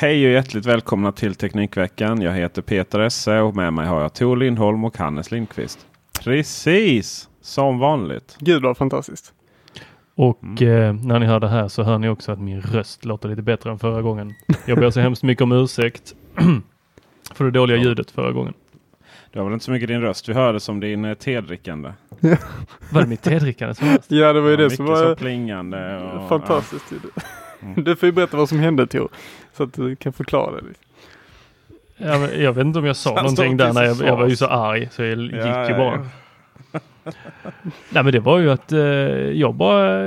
Hej och hjärtligt välkomna till Teknikveckan. Jag heter Peter Esse och med mig har jag Tor Lindholm och Hannes Lindqvist. Precis som vanligt. Gud vad fantastiskt. Och eh, när ni hör det här så hör ni också att min röst låter lite bättre än förra gången. Jag ber så hemskt mycket om ursäkt för det dåliga ljudet förra gången. Det var väl inte så mycket din röst vi hörde som din eh, tedrickande. Var det mitt tedrickande som helst? Ja det var ju det mycket som var plingande. Och, fantastiskt. Du får ju berätta vad som hände Tor. Så att du kan förklara det. Ja, jag vet inte om jag sa Han någonting där när jag, jag var ju så arg så jag gick Ja, ju bara. ja. Nej men det var ju att eh, jag bara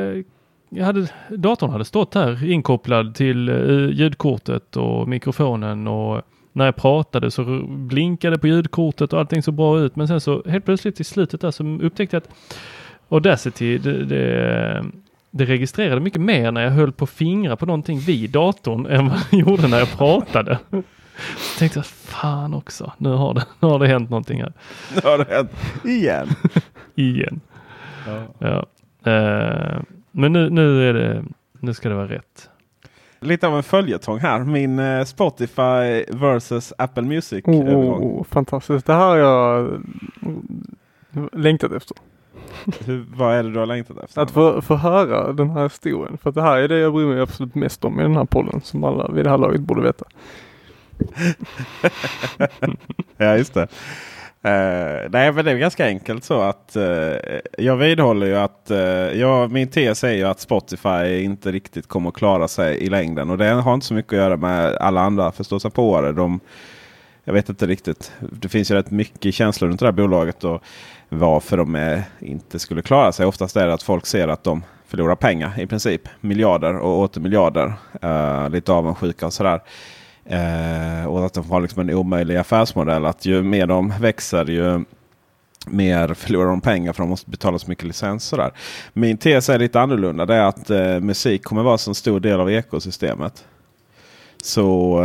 jag hade, datorn hade stått här inkopplad till eh, ljudkortet och mikrofonen och när jag pratade så blinkade på ljudkortet och allting så bra ut. Men sen så helt plötsligt i slutet där så upptäckte jag att Audacity det, det, det registrerade mycket mer när jag höll på fingra på någonting vid datorn än vad det gjorde när jag pratade. Så tänkte jag fan också, nu har det, nu har det hänt någonting här Nu har det hänt igen. igen. Ja. Ja. Eh, men nu, nu är det, nu ska det vara rätt. Lite av en följetong här. Min eh, Spotify versus Apple Music Oh, oh, oh, fantastiskt. Det här har jag längtat efter. Hur, vad är det du har längtat efter? Att få, få höra den här historien. För det här är det jag bryr mig absolut mest om i den här podden. Som alla vid det här laget borde veta. Ja, just det. Eh, nej, men det är ganska enkelt så att eh, jag vidhåller ju att uh, ja, min tes är ju att Spotify inte riktigt kommer att klara sig i längden. Och det har inte så mycket att göra med alla andra förståsigpåare. De, jag vet inte riktigt. Det finns ju rätt mycket känslor runt det här bolaget och varför de är, inte skulle klara sig. Oftast är det att folk ser att de förlorar pengar i princip. Miljarder och åter miljarder. Uh, lite avundsjuka och sådär. Uh, och att de har liksom en omöjlig affärsmodell. Att ju mer de växer ju mer förlorar de pengar för de måste betala så mycket licens. Där. Min tes är lite annorlunda. Det är att uh, musik kommer vara så en stor del av ekosystemet. Så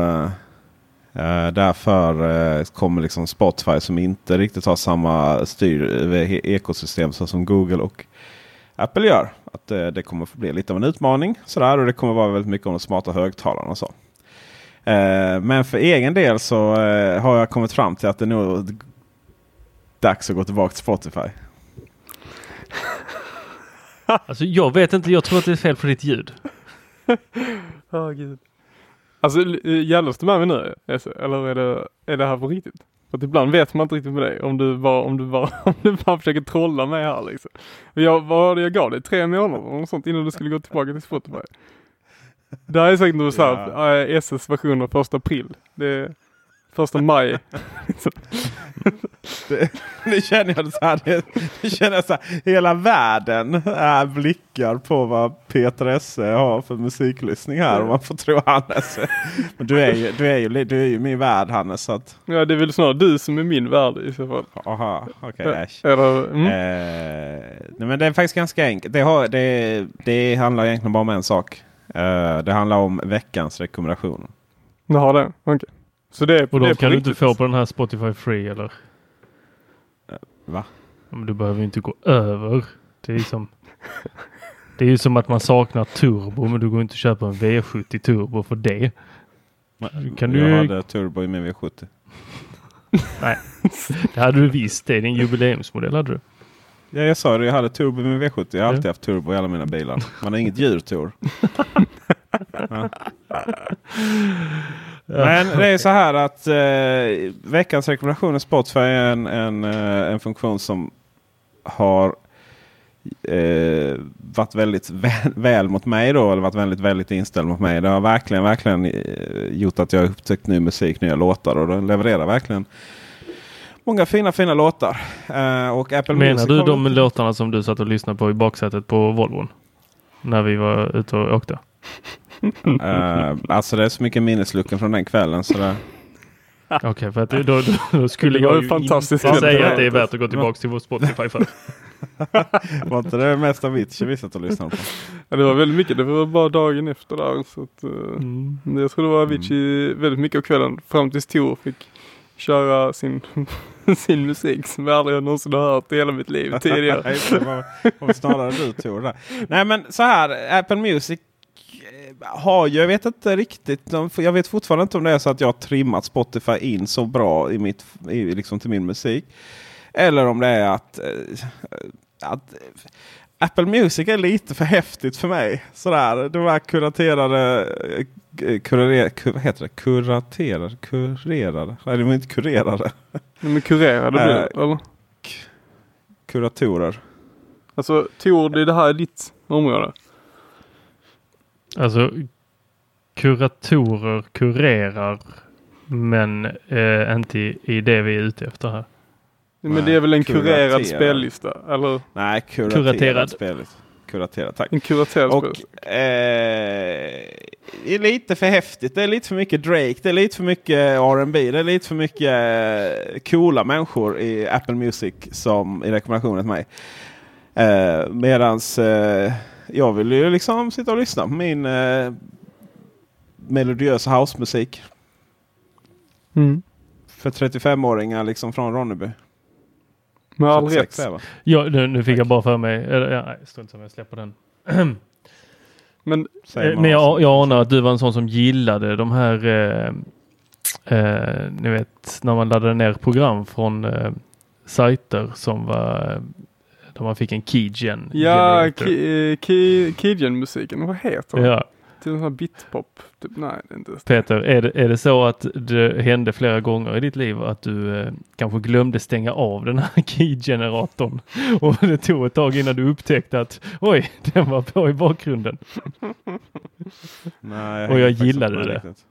eh, eh, därför eh, kommer liksom Spotify som inte riktigt har samma styr he- ekosystem så som Google och Apple gör. Att eh, det kommer få bli lite av en utmaning. Sådär, och det kommer vara väldigt mycket om de smarta högtalarna och så. Eh, men för egen del så eh, har jag kommit fram till att det är nog dags att gå tillbaka till Spotify. Alltså jag vet inte, jag tror att det är fel på ditt ljud. Oh, Gud. Alltså gällas det med mig nu? Esse? Eller är det, är det här på riktigt? För att ibland vet man inte riktigt med dig om du bara, om du bara, om du bara försöker trolla mig här liksom. Jag, vad var det jag gav dig? Tre månader eller sånt innan du skulle gå tillbaka till Spotify. Det här är säkert något såhär, Ja. SS version av första april. Det första maj. Det, nu känner jag så här, det, nu känner jag så här, hela världen är blickar på vad Peter Esse har för musiklyssning här. Om man får tro Hannes. Men du är ju, du är ju, du är ju min värld Hannes. Så att, Ja det är väl snarare du som är min värld i så fall. aha, okej. äsch. Eller, mm. Eh, nej, men det är faktiskt ganska enkelt. Det, har, det, det handlar egentligen bara om en sak. Eh, det handlar om veckans rekommendationer. Du har det? Okej. Så det är, Och de kan du inte få på den här Spotify Free eller? Va? Ja, Men du behöver ju inte gå över. Det är som Det är ju som att man saknar turbo men du går inte köpa en V70 turbo för det. Kan jag du- hade turbo i min V70. Det hade du visst. Det är din jubileumsmodell hade du. Ja, jag sa det, jag hade turbo i min V70. Jag har Ja. alltid haft turbo i alla mina bilar. Man har inget djur Tor. ja. Men det är så här att eh, veckans rekommendation i Spotify är en, en, eh, en funktion som har eh, varit väldigt väl, väl mot mig då. Eller varit väldigt, väldigt inställd mot mig. Det har verkligen, verkligen eh, gjort att jag har upptäckt ny musik, nya låtar. Och den levererar verkligen många fina, fina låtar. Eh, och Apple Menar Music du de låtarna som du satt och lyssnade på i baksätet på Volvon? När vi var ute och åkte? Eh, alltså det är så mycket minnesluckor från den kvällen. Så det, Okej, för att det- då, då skulle jag ju fantastiskt inte säga att det är värt att gå tillbaka till vår Spotify för. var inte det mest Avicii vi satt och lyssnade på? Ja, det var väldigt mycket. Det var bara dagen efter där. Så att, eh, Mm. Jag tror det var Avicii väldigt mycket av kvällen. Fram tills Tor fick köra sin, sin musik som jag aldrig någonsin har hört i hela mitt liv tidigare. Nej, det var, var snarare du Tor. Nej men så här, Apple Music har ju, jag vet inte riktigt. Jag vet fortfarande inte om det är så att jag har trimmat Spotify in så bra i mitt, i, liksom till min musik. Eller om det är att, eh, att Apple Music är lite för häftigt för mig. Sådär, de här kuraterade eh, kurer, kur, vad heter det? Kuraterade? Kurerade? Nej, det var inte kurerade. Men kurerade blir det, Eh, eller? Kuratorer. Alltså Tor, är det här är ditt område. Alltså kuratorer kurerar men eh, inte i, i det vi är ute efter här. Men Nej, det är väl en kurerad kuraterad. spellista? Eller Nej, kuraterad. Kuraterad. Spelet. Kuraterad, tack. en kuraterad Och spellista? eh, det är lite för häftigt. Det är lite för mycket Drake. Det är lite för mycket R&B. Det är lite för mycket eh, coola människor i Apple Music som i rekommendationen till mig. Eh, medans eh, jag vill ju liksom sitta och lyssna på min eh, melodiösa housemusik. Mm. För 35-åringar liksom från Ronneby. Med all 36 rätt. Ja, nu, nu fick jag bara för mig, eller, ja, nej, strunt samma, jag släpper den. Men Eh, Men jag, jag anar att du var en sån som gillade de här, eh, eh, ni vet, när man laddade ner program från eh, sajter som var, där man fick en keygen. ja, ki- Kidgen-musiken, vad heter den? ja. Till en sån här bitpop? Typ, nej, det är inte det. Peter, är det, är det så att det hände flera gånger i ditt liv att du eh, kanske glömde stänga av den här key-generatorn och det tog ett tag innan du upptäckte att oj, den var på i bakgrunden. Nej, Och jag hänger faktiskt gillade det. riktigt.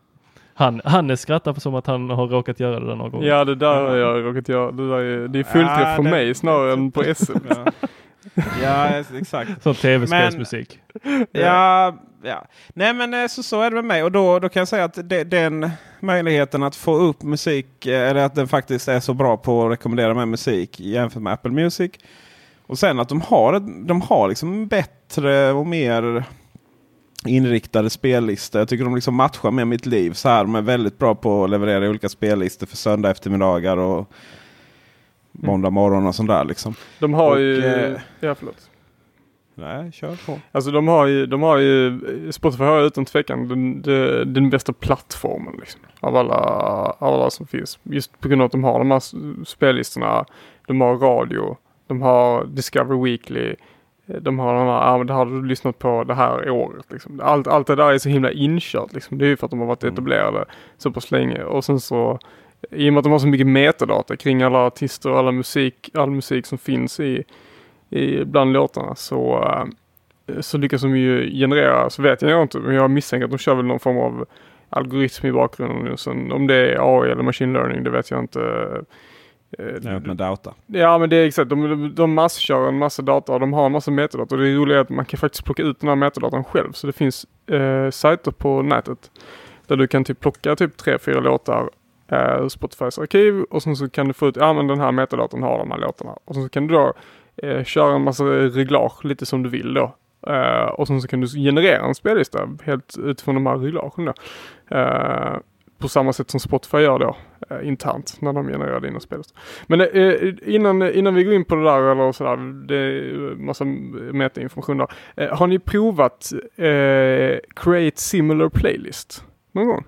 Han, Hannes skrattar som att han har råkat göra det där någon gång. Ja, det där har jag råkat göra. Det, där är, det är fullträff Ja, det- mig snarare än på SM. Ja. ja, exakt. Sån tv-spelsmusik. Ja, ja. Nej men eh, så, så är det med mig. Och då, då kan jag säga att det, den möjligheten att få upp musik, eh, eller att den faktiskt är så bra på att rekommendera med musik jämfört med Apple Music. Och sen att de har, de har liksom bättre och mer inriktade spellistor. Jag tycker de liksom matchar med mitt liv. så här. De är väldigt bra på att leverera olika spellistor för söndag eftermiddagar och måndag morgon och sånt där. Liksom. De har Och, ju... eh, Ja, förlåt. Nej, kör på. Alltså de har ju, de har ju, Spotify har utan tvekan den, den, den bästa plattformen liksom. Av alla, av alla som finns. Just på grund av att de har de här spellistorna. De har radio. De har Discover Weekly. De har de här, ja men det har du lyssnat på det här året liksom. Allt, allt det där är så himla inkört liksom. Det är ju för att de har varit Mm. etablerade så pass länge. Och sen så i och med att de har så mycket metadata kring alla artister och alla musik, all musik som finns i, i bland låtarna så, eh, så lyckas de ju generera, så vet jag inte, men jag misstänker att de kör väl någon form av algoritm i bakgrunden. Och sen, om det är AI eller machine learning, det vet jag inte. Eh, Något med data. Ja men det är exakt, de, de, de masskör en massa data och de har en massa metadata och det är roligt att man kan faktiskt plocka ut den här metadatan själv. Så det finns eh, sajter på nätet där du kan typ plocka typ tre, fyra låtar eh, ur Spotifys arkiv och sen så kan du få ut, ja men den här metadatan har de här låtarna. Och sen så kan du då eh, köra en massa reglage lite som du vill då. Eh, och sen så kan du generera en spellista helt utifrån de här reglagen då. Eh, på samma sätt som Spotify gör då eh, internt när de genererar dina spellistor. Men eh, innan, innan vi går in på det där eller sådär, det är massa metainformation där. Eh, har ni provat eh, Create Similar Playlist någon gång?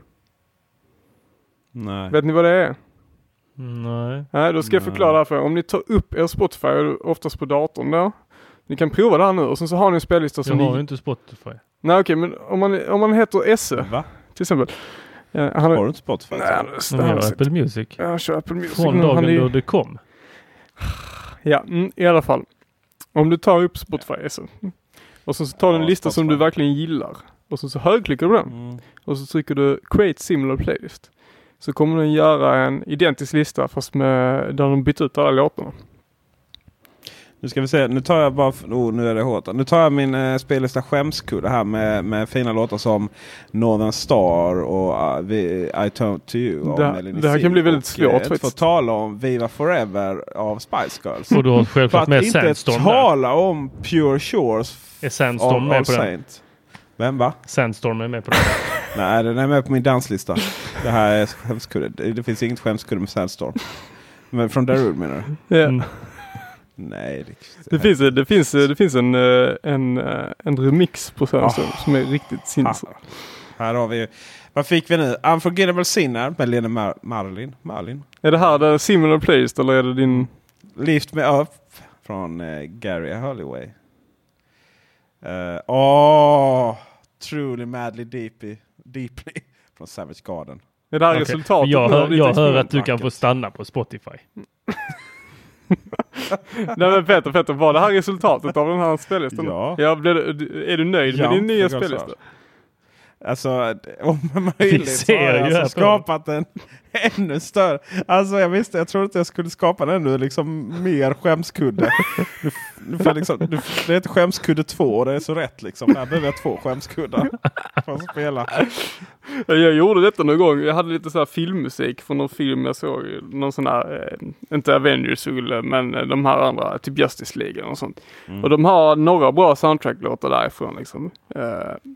Nej. Vet ni vad det är? Nej. Nej, då ska jag Nej. förklara det här för er. Om ni tar upp er Spotify, oftast på datorn då. Ni kan prova det här nu och sen så har ni en spellista Jag som har ju ni... inte Spotify. Nej okej, men om man, om man heter Esse Va? till exempel. Eh, han Har du inte Spotify? Nej, han, har Apple Music. jag kör Apple Music. Från. Han dagen är då det kom. Ja, mm, i alla fall. Om du tar upp Spotify Esse. Och så tar du en Ja, lista som du Spotify. verkligen gillar. Och sen så högerklickar du den. Mm. Och så trycker du Create Similar Playlist. Så kommer den göra en identisk lista fast med, där de bytt ut alla låtarna. Nu ska vi se. Nu tar jag bara... Oh, nu är det hårt. Nu tar jag min eh, spellista skämskudde här med, med fina låtar som Northern Star och uh, Vi- I Turn To You av Det- Melanie det här kan bli väldigt och, svårt eh, inte faktiskt. få tala om Viva Forever av Spice Girls. Och du har För självklart att med inte Sandstorm där. tala om Pure Shores Är Sandstorm av, med av på den? Saint. Vem va? Sandstorm är med på den. Nej, den är med på min danslista. Det här är skämskudde. Det, det finns inget skämskudde med Sandstorm. Men från Darude menar du? Ja. Mm. Nej, det, Det finns, det finns, det finns en, eh, en, eh, en remix på Svenska Ah. som är riktigt sinnes. Här har vi Vad fick vi nu? Unforgettable Sinner med Lena Mar- Marlin. Marlin. Är det här det similar placed eller är det din? Lift Me Up från eh, Gary Holloway. Uh, Åh! truly Madly Deeply, deeply från Savage Garden. Är det här Okej. resultatet? Jag hör, jag hör att du kan få stanna på Spotify. Nej men Peter, Peter, var det här resultatet av den här spellistan? Ja. ja det, är du nöjd Ja, med din nya spellista? Alltså om möjligt så har jag alltså skapat en ännu större. Alltså jag visste, jag trodde inte jag skulle skapa en ännu liksom mer skämskudde. Får jag liksom, nu, det heter skämskudde 2 och det är så rätt liksom. Här behöver jag två skämskuddar för att spela. Jag gjorde detta någon gång. Jag hade lite så här filmmusik från någon film jag såg. Någon sån här, eh, inte Avengers men eh, de här andra, typ Justice League och sånt. Mm. Och de har några bra soundtrack-låtar därifrån liksom. Eh,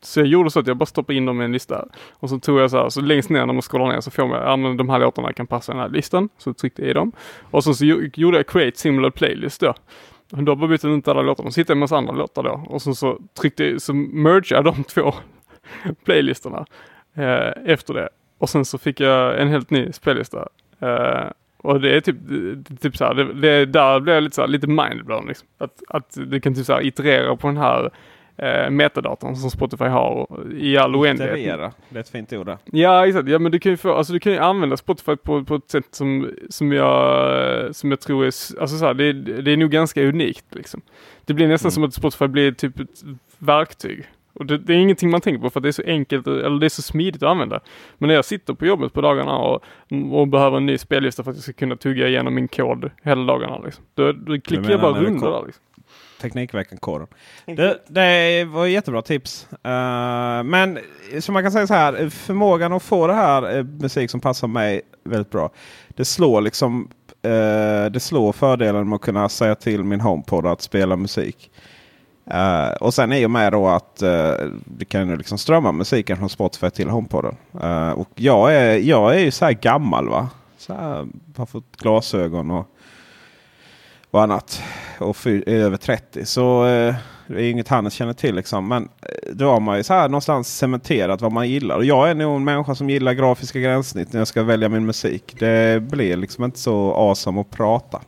så jag gjorde så att jag bara stoppade in dem i en lista. Och så tog jag så här, så längst ner när man scrollar ner så får man, ja men de här låtarna kan passa i den här listan. Så tryckte jag i dem. Och så, så gjo- gjorde jag create similar playlist då. Då bara bytte jag ut alla låtarna. Så hittade en massa andra låtar då. Och så, så tryckte så mergade jag de två playlistorna eh, efter det. Och sen så fick jag en helt ny spellista. Eh, och det är typ, typ så här, det, det, där blev jag lite så här, lite mindblown liksom. Att, att du kan typ så här iterera på den här eh, metadatorn som Spotify har i all oändlighet. Iterera, det är ett fint ord. där. Ja exakt, ja men du kan ju få, alltså du kan ju använda Spotify på, på ett sätt som, som jag, som jag tror är, alltså så här, det, det är nog ganska unikt liksom. Det blir nästan Mm. som att Spotify blir typ ett verktyg. Och det, det är ingenting man tänker på för att det är så enkelt, eller det är så smidigt att använda. Men när jag sitter på jobbet på dagarna och, och behöver en ny spellista för att jag ska kunna tugga igenom min kod hela dagarna liksom. Då, då klickar menar jag bara kom- där liksom. Teknikveckan-koden. Det, det var ett jättebra tips. Eh, men som man kan säga så här. Förmågan att få det här eh, musik som passar mig väldigt bra. Det slår liksom eh, det slår fördelen med att kunna säga till min HomePod att spela musik. Uh, och sen är ju med då att uh, vi kan ju liksom strömma musiken från Spotify till HomePodden. Uh, och jag är, jag är ju så här gammal va. Så här, har fått glasögon och och annat. Och är över 30. Så uh, det är inget Hannes känner till. Liksom. Men då har man ju så här någonstans cementerat vad man gillar. Och jag är nog en människa som gillar grafiska gränssnitt när jag ska välja min musik. Det blir liksom inte så awesome att prata.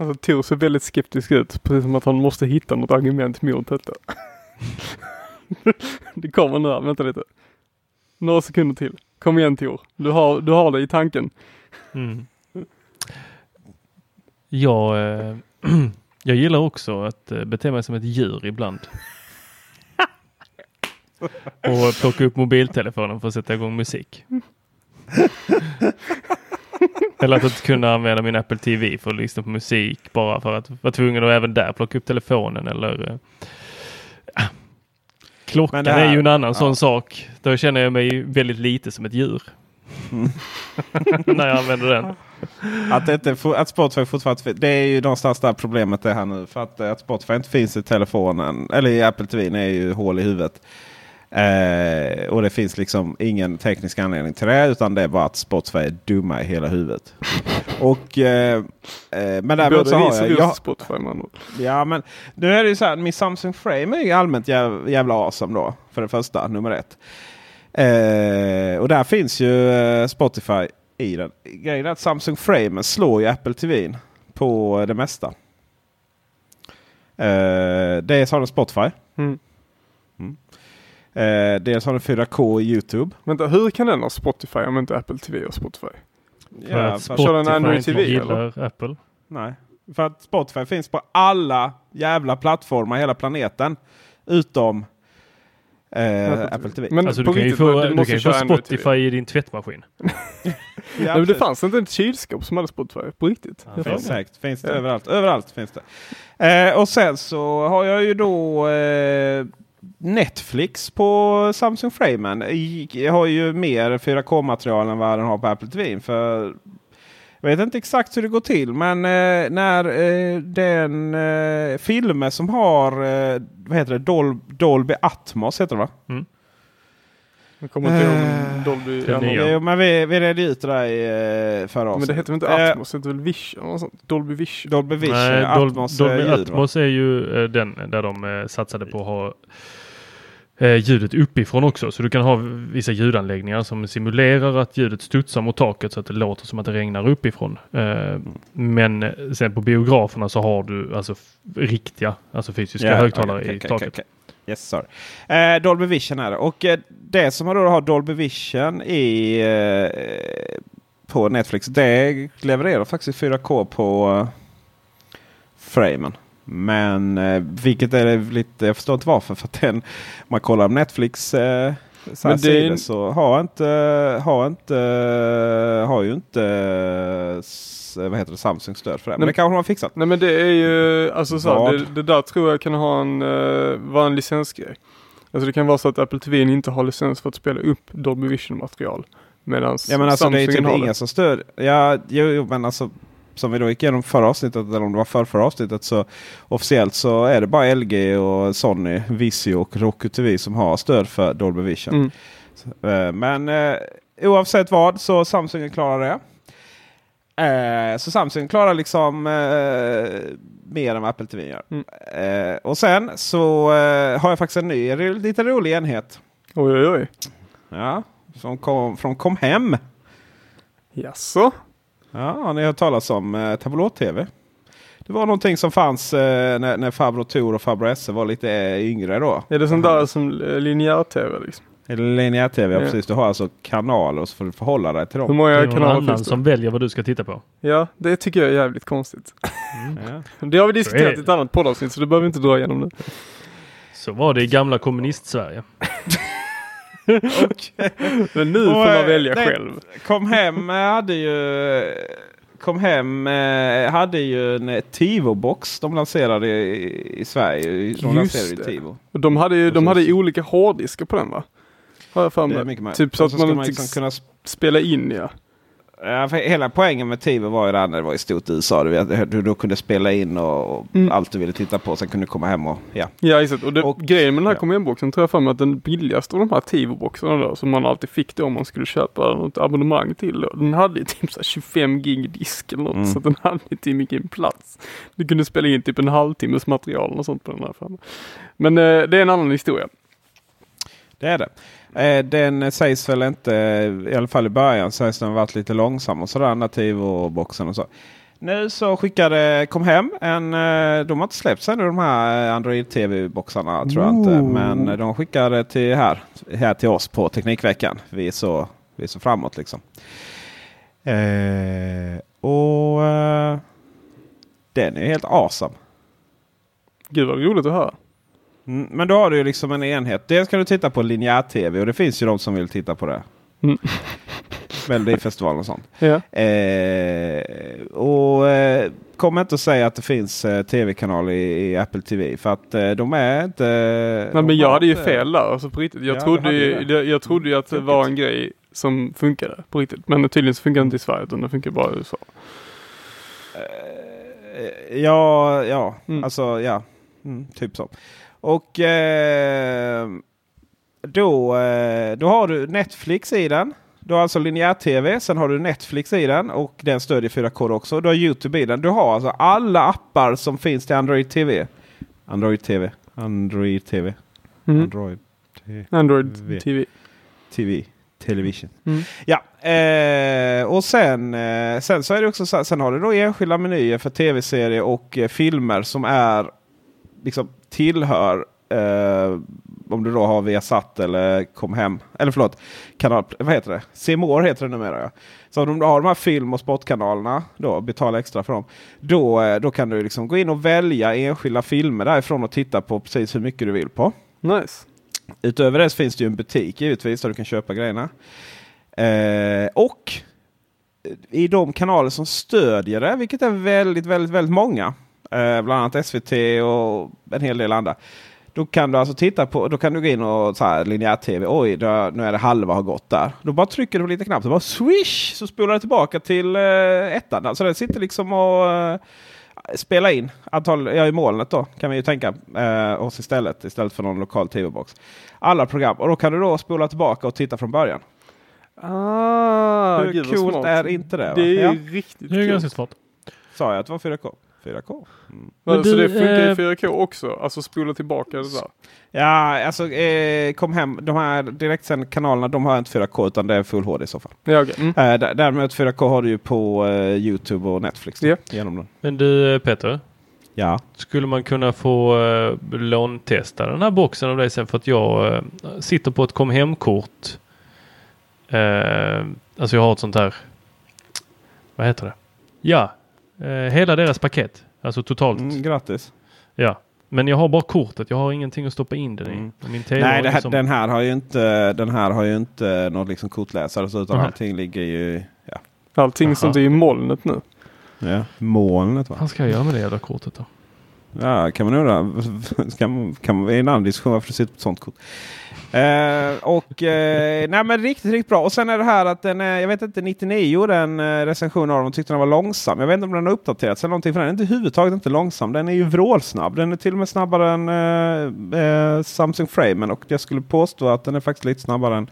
Alltså Tor ser väldigt skeptisk ut, precis som att han måste hitta något argument mot detta. det kommer nu här, vänta lite. Några sekunder till. Kom igen Tor, du har, du har det i tanken. Mm. Jag, eh, jag gillar också att eh, bete mig som ett djur ibland. Och plocka upp mobiltelefonen för att sätta igång musik. Eller att inte kunna använda min Apple TV för att lyssna på musik bara för att vara tvungen att även där plocka upp telefonen eller ja. Klockan här- är ju en annan ja. sån sak. Då känner jag mig väldigt lite som ett djur. Mm. När jag använder den. Att, det inte, att Spotify fortfarande Det är ju någonstans där problemet är här nu. För att, eh, att Spotify inte finns i telefonen. Eller i Apple TV är ju hål i huvudet. Eh, och det finns liksom ingen teknisk anledning till det. Utan det är bara att Spotify är dumma i hela huvudet. och, eh, eh, men däremot så har jag, jag, Spotify ord. Ja, men nu är det ju så här. Min Samsung Frame är ju allmänt jäv, jävla awesome då. För det första, nummer ett. Eh, och där finns ju eh, Spotify i den. Grejen är att Samsung Frame slår ju Apple TV på det mesta. Eh, dels har den Spotify. Mm. Eh, dels har den 4K i YouTube. Vänta, hur kan den ha Spotify om inte Apple TV har Spotify? För att för- kör den Spotify Android inte TV, gillar Apple. Nej, för att Spotify finns på alla jävla plattformar i hela planeten. Utom eh, Apple TV. Men Alltså du kan ju få, du du kan ju få Spotify TV. i din tvättmaskin. Ja, Nej, men det fanns inte ett kylskåp som hade Spotify, på riktigt. Ja, finns säkert. Finns det Ja. överallt. Överallt finns det. Eh, och sen så har jag ju då eh, Netflix på Samsung Framen. Har ju mer 4K-material än vad den har på Apple TV. För jag vet inte exakt hur det går till. Men eh, när eh, den eh, filmer som har eh, vad heter det? Dol Dolby Atmos heter det va? Mm. Jag kommer inte ihåg Eh, Dolby. ja, men vi, vi redde ut det där i eh, förra Men det avsnittet. heter väl inte Atmos? Det heter väl Vision? sånt? Dolby Vision. Dolby Vision, Nej, Atmos, Dolby ljud, va? Atmos är ju den där de satsade på att ha eh, ljudet uppifrån också. Så du kan ha vissa ljudanläggningar som simulerar att ljudet studsar mot taket så att det låter som att det regnar uppifrån. Eh, men eh, sen på biograferna så har du alltså riktiga, alltså fysiska Ja, högtalare okej, i taket. okej. Yes, sorry. Eh, Dolby Vision är det. Och eh, det som man då har Dolby Vision i eh, på Netflix. Det levererar faktiskt 4K på eh, framen. Men eh, vilket är lite, jag förstår inte varför. För att den, man kollar Netflix eh, så Men det så har inte, har inte, har ju inte eh, vad heter det, Samsung stöd för det. Men Nej, det kanske de har fixat. Nej men det är ju, alltså så, här, det, det där tror jag kan ha en, uh, vara en licensgrej. Alltså det kan vara så att Apple TV inte har licens för att spela upp Dolby Vision material. Medan Ja men alltså det är typ det. som stöd. Ja, jo, jo, men alltså som vi då gick igenom förra avsnittet, eller om det var för förra avsnittet, så officiellt så är det bara LG och Sony, Vizio och Roku TV som har stöd för Dolby Vision. Mm. Så, eh, men eh, oavsett vad så Samsung klarar det. Eh, så Samsung klarar liksom eh, mer än vad Apple TV gör. Mm. Eh, och sen så eh, har jag faktiskt en ny, lite rolig enhet. Oj oj oj. Ja, som kom, från Comhem. Jaså? Ja, har ni hört talas om eh, tablå-tv? Det var någonting som fanns eh, när, när farbror Tor och farbror Esse var lite eh, yngre då. Är det sånt där som linjär-tv liksom? Eller linjär-tv, ja. Ja. precis. Du har alltså kanaler och så får du förhålla dig till Hur dem. Det är många någon kanaler annan som väljer vad du ska titta på. Ja, det tycker jag är jävligt konstigt. Ja. Det har vi diskuterat i ett annat poddavsnitt så det behöver vi inte dra igenom nu. Så var det i gamla kommunist-Sverige. Men nu Och, får man eh, välja det- själv. Kom hem eh, hade ju... Kom hem eh, hade ju en Tivo-box de lanserade i, i Sverige. De Just det. Tivo. De hade ju de hade olika hårddiskar på den va? Har jag för mig. Typ så att man inte liksom kunna spela in ja. Ja, hela poängen med Tivo var ju där när det var i stort i USA. Du, vet, du då kunde spela in och, och Mm. allt du ville titta på. Sen kunde du komma hem och ja. Ja exakt. Och, det, Och- grejen med den här ja. Command-boxen tror jag för mig att den billigaste av de här Tivo-boxarna då som man alltid fick då om man skulle köpa något abonnemang till. Då, den hade ju typ så här 25 gig disk eller något Mm. så att den hade inte mycket plats. Du kunde spela in typ en halvtimmes material och sånt på den här för mig. Men eh, det är en annan historia. Det är det. Eh, den sägs väl inte, i alla fall i början, sägs den varit lite långsam och sådär. Den Tivo-boxen och så. Nu så skickade kom hem en, eh, de har inte släppts ännu de här Android TV-boxarna tror jag inte. Men de skickade till här, här till oss på Teknikveckan. Vi är så, vi är så framåt liksom. Eh, och eh, den är helt awesome. Gud vad roligt att höra. Mm, men då har du ju liksom en enhet. Dels kan du titta på linjär-tv och det finns ju de som vill titta på det. Mm. Melodifestivalen och sånt. Ja. Eh, och eh, kom inte att säga att det finns eh, tv-kanal i, i Apple TV. För att eh, de är inte... Nej men jag hade ju fel där, alltså på riktigt. Jag, Ja, trodde, ju, jag, jag trodde ju att det var en grej som funkade på riktigt. Men tydligen så funkar det inte i Sverige utan det funkar bara i USA. Eh, Ja, ja. Mm. Alltså ja. Mm, typ så. Och eh, då, eh, då har du Netflix i den. Du har alltså linjär-tv, sen har du Netflix i den och den stödjer 4K också. Du har YouTube i den. Du har alltså alla appar som finns till Android TV. Android TV. Android TV. Mm. Android TV. Android. TV. TV. Television. Mm. Ja, eh, och sen, eh, sen så är det också så sen har du då enskilda menyer för tv-serier och eh, filmer som är liksom tillhör eh, om du då har Viasat eller Kom Hem. Eller förlåt, kanal, vad heter det? More heter det numera. Ja. Så om du har de här film och sportkanalerna, då betala extra för dem. Då, eh, då kan du liksom gå in och välja enskilda filmer därifrån och titta på precis hur mycket du vill på. Nice. Utöver det så finns det ju en butik givetvis där du kan köpa grejerna. Eh, och i de kanaler som stödjer det, vilket är väldigt, väldigt, väldigt många. Eh, bland annat SVT och en hel del andra. Då kan du alltså titta på, då kan du gå in och så här linjär-tv. Oj, då, nu är det halva har gått där. Då bara trycker du på lite knapp så bara swish så spolar det tillbaka till eh, ettan. Så den sitter liksom och eh, spela in. Antal, ja, i molnet då kan vi ju tänka eh, oss istället. Istället för någon lokal tv-box. Alla program. Och då kan du då spola tillbaka och titta från början. Ah, Hur coolt smart. är inte det? va? Det är ja. riktigt Det är ganska smart. Sa jag att det var 4K? 4K? Mm. Men så du, det funkar i eh, 4K också? Alltså spola tillbaka det där? Ja, alltså eh, kom hem. De här direktsända kanalerna de har inte 4K utan det är Full HD i så fall. Ja, okej. Mm. Eh, däremot 4K har du ju på eh, Youtube och Netflix. då, Ja. Genom den. Men du eh, Peter, Ja. skulle man kunna få eh, låntesta den här boxen av dig sen för att jag eh, sitter på ett kom hem-kort. Eh, alltså jag har ett sånt här, vad heter det? Ja, eh, hela deras paket. Alltså totalt. Mm, grattis. Ja. Men jag har bara kortet. Jag har ingenting att stoppa in den i. Mm. Min Nej, här, liksom- den, här har ju inte, den här har ju inte någon liksom kortläsare så, utan Nej. allting ligger ju ja, Allting Aha. sånt är i molnet nu. ja, molnet. Va? Vad ska jag göra med det jävla kortet då? Ja, kan man undra. Kan, kan man, är en annan diskussion varför du sitter på ett sånt kort. Eh, och eh, nej men riktigt, riktigt bra. Och sen är det här att den är, jag vet inte, 99 gjorde en eh, recension av den och tyckte den var långsam. Jag vet inte om den har uppdaterats eller någonting för den är inte huvudtaget inte långsam. Den är ju vrålsnabb. Den är till och med snabbare än eh, eh, Samsung Framen och jag skulle påstå att den är faktiskt lite snabbare än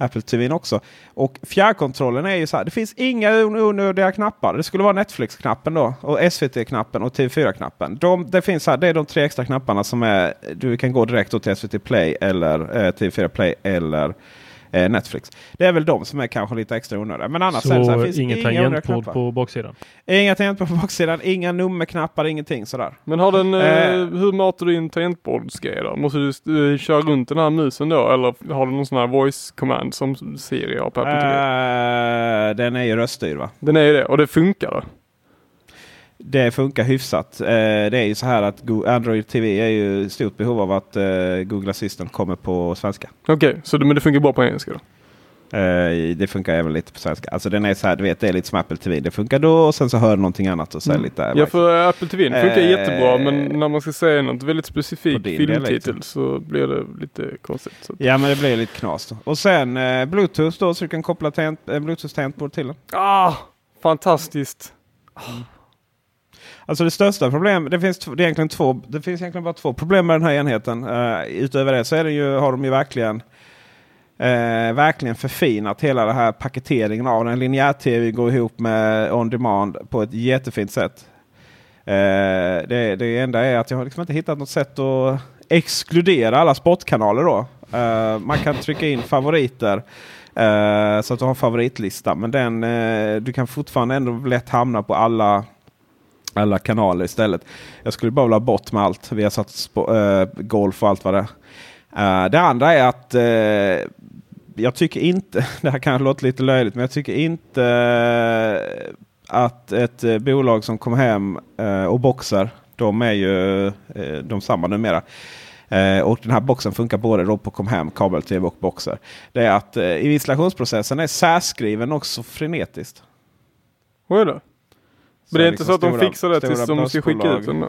Apple TV också. Och fjärrkontrollen är ju så här. Det finns inga onödiga knappar. Det skulle vara Netflix-knappen då. Och SVT-knappen och TV4-knappen. De, det, finns här, det är de tre extra knapparna som är. Du kan gå direkt till SVT Play eller eh, TV4 Play eller eh, Netflix. Det är väl de som är kanske lite extra onödiga. Men annars så Så här, finns inget tangentbord på baksidan? Inga tangentbord på baksidan. Inga nummerknappar, ingenting sådär. Men har den, eh, Eh. hur matar du in tangentbordsgrejer då? Måste du eh, köra runt den här musen då? Eller har du någon sån här voice command som Siri har på Apple TV? Eh, den är ju röststyrd va? Den är ju det och det funkar då? Det funkar hyfsat. Eh, det är ju så här att Android TV är ju stort behov av att eh, Google Assistant kommer på svenska. Okej, så det, men det funkar bra på engelska då? Eh, det funkar även lite på svenska. Alltså den är så här, du vet det är lite som Apple TV. Det funkar då och sen så hör du någonting annat och så det lite... Ja för Apple TV funkar Eh, jättebra men när man ska säga något väldigt specifikt filmtitel så blir det lite konstigt. Så. Ja men det blir lite knas då. Och sen eh, Bluetooth då så du kan koppla tangent, eh, Bluetooth-tangentbord till den. Ah, fantastiskt! Alltså det största problemet, det finns, det är egentligen två, det finns egentligen bara två problem med den här enheten. Uh, utöver det så är det ju, har de ju verkligen eh, verkligen förfinat hela den här paketeringen av den. Linjär-tv går ihop med on demand på ett jättefint sätt. Eh, det, det enda är att jag har liksom inte hittat något sätt att exkludera alla sportkanaler då. Eh, man kan trycka in favoriter. Eh, så att du har en favoritlista. Men den, eh, du kan fortfarande ändå lätt hamna på alla alla kanaler istället. Jag skulle bara vilja ha bort med allt. Vi har satt spo- eh, golf och allt vad det är. Eh, det andra är att äh, jag tycker inte, det här kanske låter lite löjligt, men jag tycker inte att ett bolag som kommer hem och boxar, de är ju eh, de samma numera. Eh, och den här boxen funkar både då på Comhem, kabel-tv och boxer. Det är att eh, installationsprocessen är särskriven också frenetiskt. Vad är det? Men det är inte liksom så att de stora- fixar det tills de ska skicka ut den?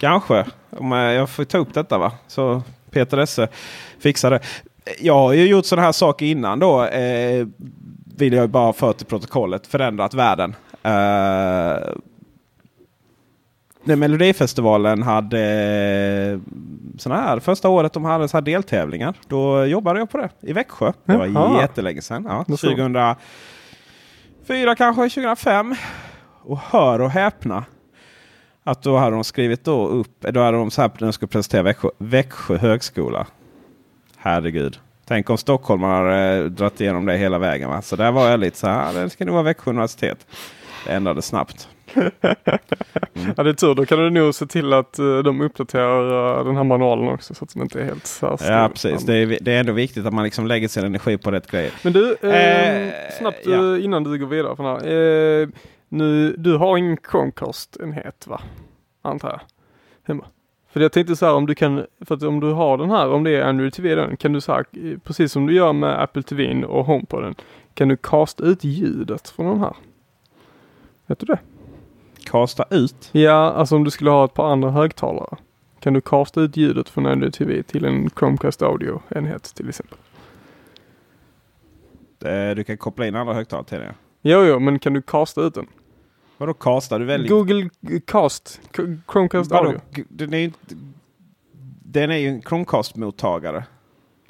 Kanske. Om jag, får ta upp detta va. Så Peter Esse fixar det. Jag har ju gjort sådana här saker innan då. Eh, vill jag bara för till protokollet. Förändrat världen. Eh, när Melodifestivalen hade eh, såna här första året de hade så här deltävlingar. Då jobbade jag på det i Växjö. Det var Jaha. jättelänge sedan. Ja, Då så. 2004 kanske, 2005. Och hör och häpna. Att då hade de skrivit då upp, då hade de så här när de skulle presentera Växjö, Växjö högskola. Herregud. Tänk om Stockholm hade dragit igenom det hela vägen. Va? Så där var jag lite så här, det ska nog vara Växjö universitet. Det ändrade snabbt. Ja det är tur, då kan du nog se till att eh, de uppdaterar eh, den här manualen också så att den inte är helt särstor. Ja precis, det är, det är ändå viktigt att man liksom lägger sin energi på rätt grejer. Men du, eh, Eh, snabbt ja. eh, innan du går vidare från här. Eh, nu, du har ingen Chromecast-enhet va? Antar jag. Hemma. För jag tänkte så här om du kan, för att om du har den här, om det är Android TV den, kan du så här, eh, precis som du gör med Apple TV och HomePoden, kan du casta ut ljudet från den här? Vet du det? Kasta ut. Ja, alltså om du skulle ha ett par andra högtalare. Kan du casta ut ljudet från Android TV till en Chromecast Audio-enhet till exempel? Eh, Du kan koppla in andra högtalare till det. Jo, jo, men kan du casta ut den? Vadå casta? Du väljer... Google Cast. Chromecast Vadå? Audio. Den är ju inte... Den är ju en Chromecast-mottagare.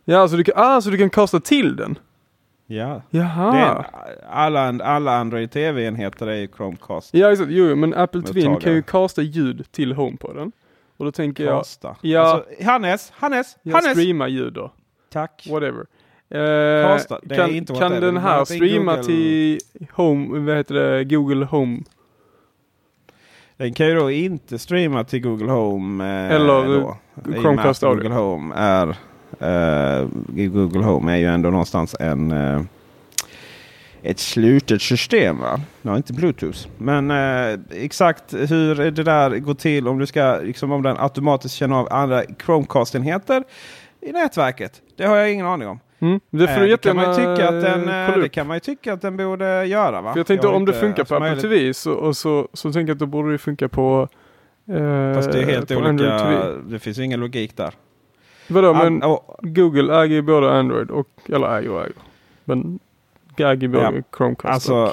Ja, så du kan, ah, så du kan casta till den? Ja. Jaha. Är, alla, alla Android TV-enheter är ju Chromecast. Ja, exakt. Jo, men Apple TV kan ju casta ljud till HomePoden. Och då tänker jag, Casta. Ja. Alltså, Hannes, Hannes, jag Hannes! streama ljud då. Tack. Whatever. Eh, kan kan den här är streama Google- till Home, vad heter det, Google Home? Den kan ju då inte streama till Google Home. Eh, Eller då, med Chromecast Audio. Google Home är eh, Google Home är ju ändå någonstans en eh, ett slutet system. Va? Ja, inte Bluetooth. Men eh, exakt hur det där går till om du ska liksom om den automatiskt känner av andra Chromecast-enheter i nätverket. Det har jag ingen aning om. Mm. Det Eh, du det, kan man ju tycka att den, eh, det kan man tycka att den borde göra. Va? För jag tänkte har om det funkar på Apple TV så, och så, så tänker jag att då borde det funka på eh, Fast det är helt olika. Det finns ju ingen logik där. Vadå, men An- och- Google äger ju både Android och, eller äger och äger. Men äger både Ja, Chromecast alltså, och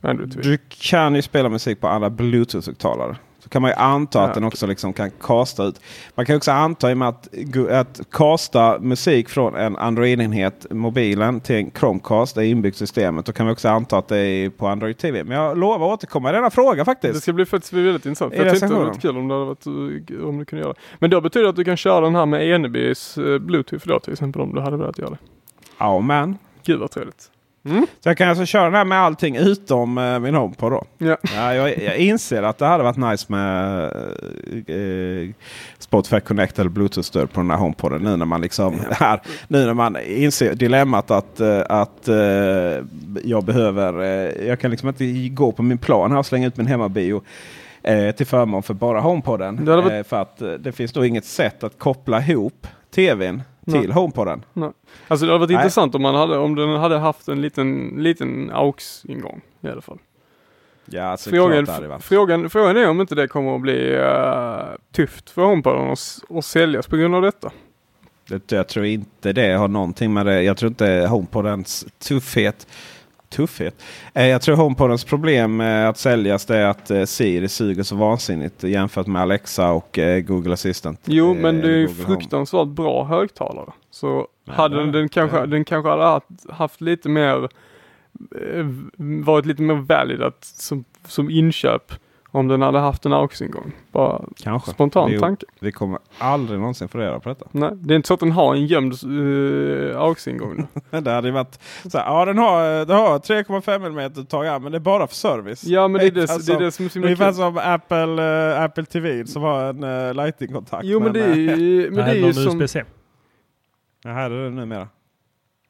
Android TV. Du kan ju spela musik på andra Bluetooth-högtalare. Så kan man ju anta att den också liksom kan casta ut. Man kan också anta i och med att, att casta musik från en Android-enhet, mobilen, till en Chromecast, det är inbyggt i systemet. Då kan vi också anta att det är på Android TV. Men jag lovar att återkomma i denna fråga Det faktiskt. ska bli faktiskt väldigt intressant. För jag tänkte det recensionen. var kul om det hade varit, eh, om du kunde göra det. Men då betyder det att du kan köra den här med Enebys eh, Bluetooth då till exempel om du hade velat göra det. Ja, men. Gud vad trevligt. Så jag kan alltså köra den här med allting utom eh, min HomePod då. Ja. Ja, jag, jag inser att det hade varit nice med eh, Spotify Connect eller Bluetooth-stöd på den här HomePoden. Nu när man liksom här, nu när man inser dilemmat att, eh, att eh, jag behöver. Eh, jag kan liksom inte gå på min plan här och slänga ut min hemmabio. Eh, till förmån för bara HomePoden. Varit- Eh, för att det finns då inget sätt att koppla ihop tvn till Nej. HomePoden. Alltså det hade varit Nej. intressant om, man hade, om den hade haft en liten, liten AUX-ingång i alla fall. Ja, alltså, Frågan, frågan, frågan är om inte det kommer att bli eh, tufft för HomePoden att, att säljas på grund av detta. Det, jag tror inte det har någonting med det. Jag tror inte HomePodens tuffhet. Tuffhet? Eh, jag tror HomePodens problem med att säljas det är att eh, Siri suger så vansinnigt jämfört med Alexa och eh, Google Assistant. Jo, eh, men det är ju Google Home. fruktansvärt bra högtalare. Så Ja, hade den, den, kanske, den kanske hade haft, haft lite mer, eh, varit lite mer valid att, som, som inköp om den hade haft en AUX-ingång. Bara Kanske. spontan Vi- tanke. Vi kommer aldrig någonsin få reda på detta. Nej, det är inte så att den har en gömd uh, AUX-ingång. det hade ju varit så här, ja den har, den har 3,5 mm uttag ja, men det är bara för service. ja, men det är det, Alltså, det, är det som är så Ungefär som Apple, eh, Apple TV som har en uh, Lightning-kontakt. Jo, men det är ju, men det är ju som... USB-C. Ja, här är det numera.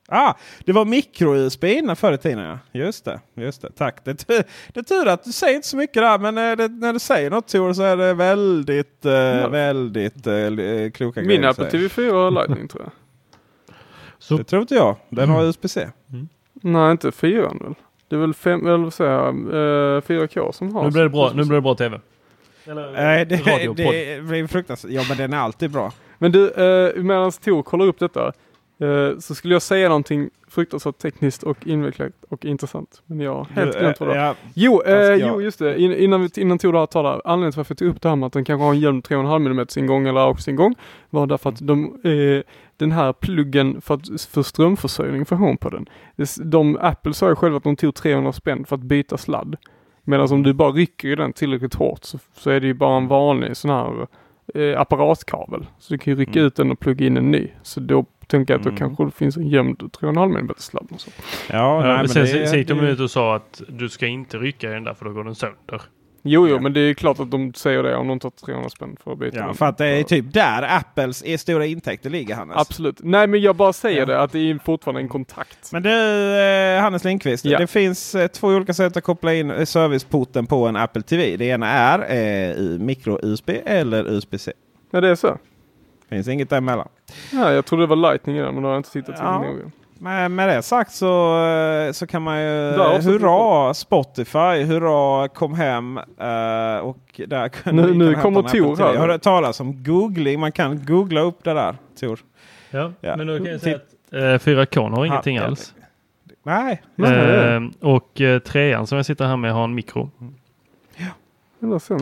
Ah, det var micro-USB innan förr i tiden ja. Just det, just det. Tack. Det är, tur, det är tur att du säger inte så mycket där men eh, det, när du säger något Tor så är det väldigt, eh, väldigt eh, kloka Min grejer du Apple säger. TV4 har Lightning tror jag. Så Det tror inte jag. Den har USB-C. Nej, inte 4 väl? Det är väl 5, eller vad säger jag, eh, 4K som har. nu blir det bra, nu blir det bra TV. Eller Nej, det, radio, podd. det blir fruktansvärt. Ja, men den är alltid bra. Men du, eh, medan Tor kollar upp detta eh, så skulle jag säga någonting fruktansvärt tekniskt och invecklat och intressant. Men jag har helt Du, glömt vad det var. ja, Jo, eh, jo, just det. In, innan, vi, innan Tor här. Anledningen till varför jag tog upp det här med att den kanske har en gömd 3,5 mm ingång eller AUX-ingång var därför att de, eh, den här pluggen för, att, för strömförsörjning för HomePoden. det- De, Apple sa ju själva att de tog 300 spänn för att byta sladd. Medan om du bara rycker i den tillräckligt hårt så, så är det ju bara en vanlig sån här eh, apparatkabel. Så du kan ju rycka Mm. ut den och plugga in en ny. Så då tänker jag att då Mm. kanske det finns en gömd 3,5 mm sladd. och så. ja, Ja, nej, men sen det, sen gick de ut och sa att du ska inte rycka i den där för då går den sönder. Jo, jo, Ja. men det är klart att de säger det om de tar 300 spänn för att byta Ja, för att det är typ där Apples är stora intäkter ligger Hannes. Absolut. Nej, men jag bara säger Ja. det att det är fortfarande en kontakt. Men du eh, Hannes Lindqvist, Ja. det finns eh, två olika sätt att koppla in eh, serviceporten på en Apple TV. Det ena är eh, i micro-USB eller USB-C. Ja, det är så. Finns inget däremellan. Ja, jag trodde det var lightning i den, men då har jag inte tittat Ja. noga. Men med det sagt så, eh, så kan man ju... Hurra Spotify, hurra kom hem. eh, och där kan Nu- nu kommer Tor här. Jag har hört talas om googling. Man kan googla upp det där. Tor. Ja, Ja. men då kan jag säga att eh, 4K har ingenting alls. Nej. Nej. Eh, och eh, trean som jag sitter här med har en mikro.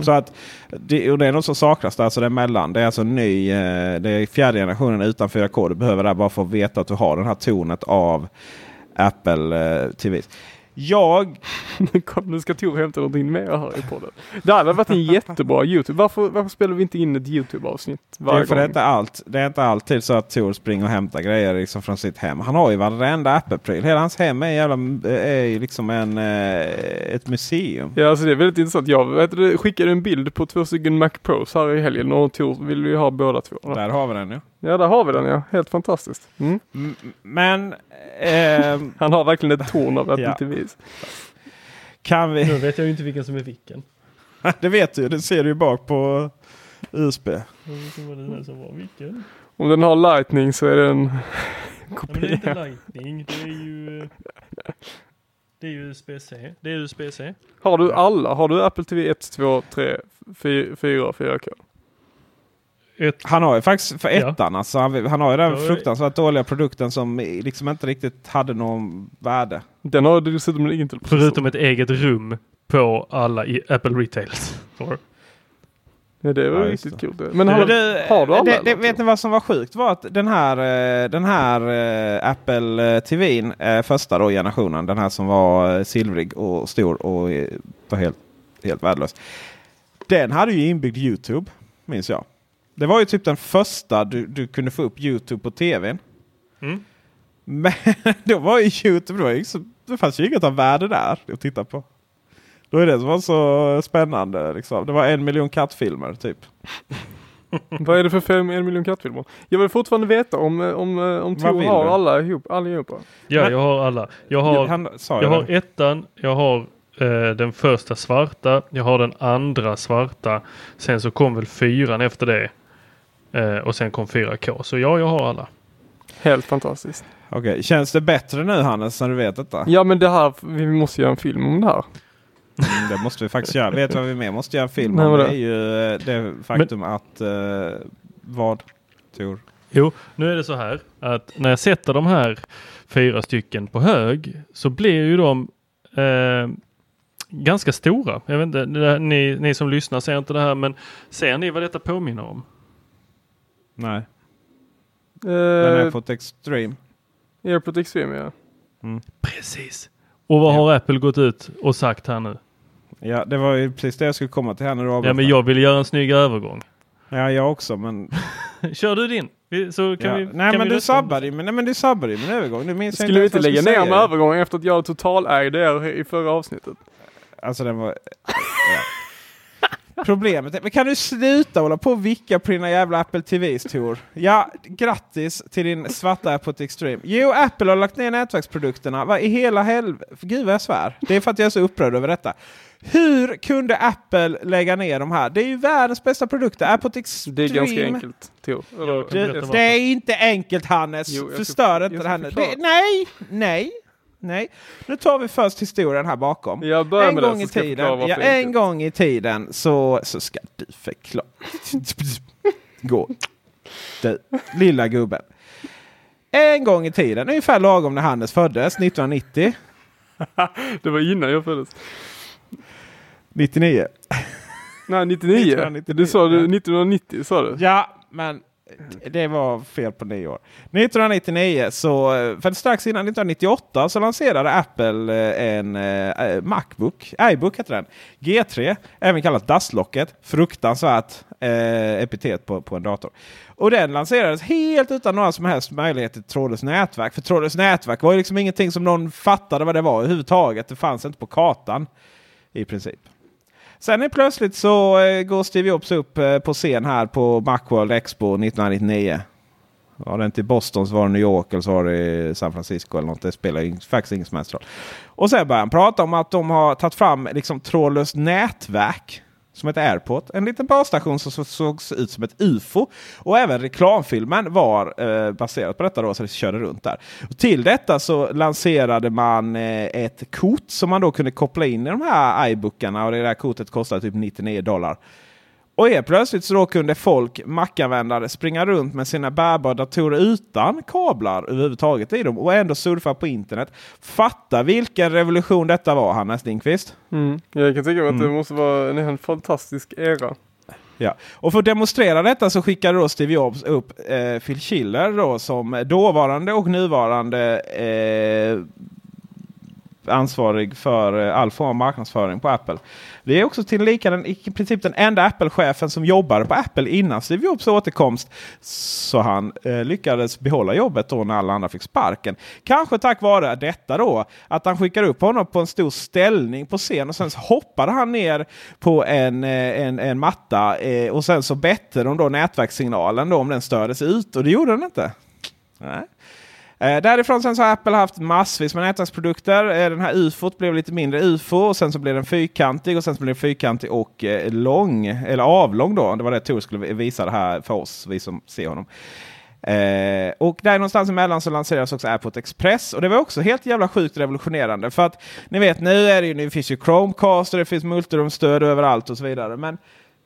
Så. Att det, och det är något som saknas där, alltså det är mellan. Det är alltså ny, eh, det är fjärde generationen utan 4K. Du behöver det bara för att veta att du har det här tonet av Apple-tv. Eh, jag, Kom, nu ska Tor hämta någonting mer här i podden. Det hade varit en jättebra YouTube. Varför, varför spelar vi inte in ett YouTube-avsnitt det varje är, för det, är gång? inte allt, det är inte alltid så att Tor springer och hämtar grejer liksom från sitt hem. Han har ju varenda Apple-pryl. Hela hans hem är, jävla, är liksom en, eh, ett museum. Ja, alltså det är väldigt intressant. Jag vet, skickade en bild på två stycken Mac Pros här i helgen och Tor vill ju ha båda två. Där har vi den ju. Ja, där har vi den ja. Helt fantastiskt. Mm. Men ehm, Han har verkligen ett torn av Apple Ja. TVs. kan vi... Nu vet jag ju inte vilken som är vilken. Det vet du, det ser du ju bak på USB. Vilken var det där som var vilken? Om den har lightning så är den Ja, men det är inte kopia. lightning. Det är ju... eh, Det är ju USB-C. Det är USB-C. Har du alla? Har du Apple TV 1, 2, 3, 4, 4, 4K? Ett, Han har ju faktiskt för Ja. ettan alltså, han, han har ju den Ja, fruktansvärt dåliga produkten som liksom inte riktigt hade någon värde. Den har dessutom en Intel förutom ett eget rum på alla i Apple Retails. Store. Ja, det var Ja, riktigt det. coolt. Men har, du, har du alla? det, det, vet ni vad som var sjukt? var att den här, eh, den här eh, Apple TVn, eh, första då generationen, den här som var silvrig och stor och var helt, helt värdelös. Den hade ju inbyggd YouTube, minns jag. Det var ju typ den första du, du kunde få upp YouTube på tvn. Mm. Men då var ju YouTube, det, var ju så, det fanns ju inget av värde där att titta på. Det var det som var så spännande. Liksom. Det var en miljon kattfilmer typ. Vad är det för fem, en miljon kattfilmer? Jag vill fortfarande veta om, eh, om, eh, om Tor har du? alla ihop, allihopa. Ja, Men- jag har alla. Jag har, Han jag har det. ettan, jag har eh, den första svarta, jag har den andra svarta. Sen så kom väl fyran efter det. Eh, och sen kom 4K. Så ja, jag har alla. Helt fantastiskt. Okej, Känns det bättre nu Hannes när du vet detta? Ja men det här, vi måste göra en film om det här. Mm, det måste vi faktiskt göra. Vet du vad vi mer måste göra en film om? Det är ju eh, det faktum att... Eh, vad? Tor? Jo, nu är det så här att när jag sätter de här fyra stycken på hög så blir ju de eh, ganska stora. Jag vet inte, det här, ni, ni som lyssnar ser inte det här men ser ni vad detta påminner om? Nej, den är på ett extreme. Airport Extreme ja. Precis. Och vad Ja. har Apple gått ut och sagt här nu? Ja, det var ju precis det jag skulle komma till här när du Ja avbröt men jag vill göra en snygg övergång. Ja, jag också men... Kör du din. Så kan ja. vi, nej, kan men vi du sabbade men, nej, men du sabbade ju min övergång. Du minns jag Skulle vi inte lägga ner med övergången efter att jag totalägde er i förra avsnittet? Alltså den var... Ja. Problemet är, men kan du sluta hålla på och vicka på dina jävla Apple TVs Tor? Ja, grattis till din svarta Airport Extreme. Jo, Apple har lagt ner nätverksprodukterna. Vad i hela helvete? Gud vad jag svär. Det är för att jag är så upprörd över detta. Hur kunde Apple lägga ner de här? Det är ju världens bästa produkter. Airport Extreme. Det är ganska enkelt, Tor. Det, det är inte enkelt Hannes. Jo, Förstör inte det här nu. nej, nej, nej. Nu tar vi först historien här bakom. Jag börjar en med gång det i tiden, ja, en gång i tiden så, så ska du förklara. Gå. Du, lilla gubben. En gång i tiden, ungefär lagom när Hannes föddes, 1990. Det var innan jag föddes. 99. Nej, 99. 1999. Du sa du 1990 sa du? Ja, men det var fel på nio år. 1999, så, eh, för strax innan 1998 så lanserade Apple eh, en eh, eh, Macbook, iBook heter den. G3, även kallat dasslocket. Fruktansvärt eh, epitet på, på en dator. Och den lanserades helt utan några som helst möjligheter till trådlöst nätverk. För trådlöst nätverk var ju liksom ingenting som någon fattade vad det var överhuvudtaget. Det fanns inte på kartan i princip. Sen är plötsligt så eh, går Steve Jobs upp eh, på scen här på Macworld Expo 1999. Var det inte i Boston så var det New York eller så var det i San Francisco eller något. Det spelar ju faktiskt ingen som helst roll. Och sen börjar han prata om att de har tagit fram liksom trådlöst nätverk. Som ett Airport. En liten basstation som såg ut som ett UFO. Och även reklamfilmen var eh, baserad på detta då, så det körde runt där. Och till detta så lanserade man eh, ett kort som man då kunde koppla in i de här iBookarna. Och det där kortet kostade typ 99 dollar. Och helt plötsligt så kunde folk, Mac-användare, springa runt med sina bärbara datorer utan kablar överhuvudtaget i dem och ändå surfa på internet. Fatta vilken revolution detta var, Hannes Lindqvist. Mm. Jag kan tänka mig att det Mm. måste vara en, en fantastisk era. Ja. Och för att demonstrera detta så skickade då Steve Jobs upp eh, Phil Schiller då, som dåvarande och nuvarande eh, ansvarig för eh, all form av marknadsföring på Apple. Det är också tillika den, i princip den enda Apple-chefen som jobbade på Apple innan Steve Jobs återkomst. Så han eh, lyckades behålla jobbet då när alla andra fick sparken. Kanske tack vare detta då. Att han skickade upp honom på en stor ställning på scen och sen hoppade han ner på en, eh, en, en matta eh, och sen så bättre de då nätverkssignalen då om den stördes ut och det gjorde den inte. Nej. Eh, därifrån sen så har Apple haft massvis med nätverksprodukter. Eh, den här UFOt blev lite mindre UFO och sen så blev den fyrkantig och sen så blev den fyrkantig och eh, lång. Eller avlång då. Det var det Tor skulle visa det här för oss, vi som ser honom. Eh, och där någonstans emellan så lanserades också AirPort Express. Och det var också helt jävla sjukt revolutionerande. För att ni vet nu är det ju, nu finns ju Chromecast och det finns multirumstöd överallt och så vidare. Men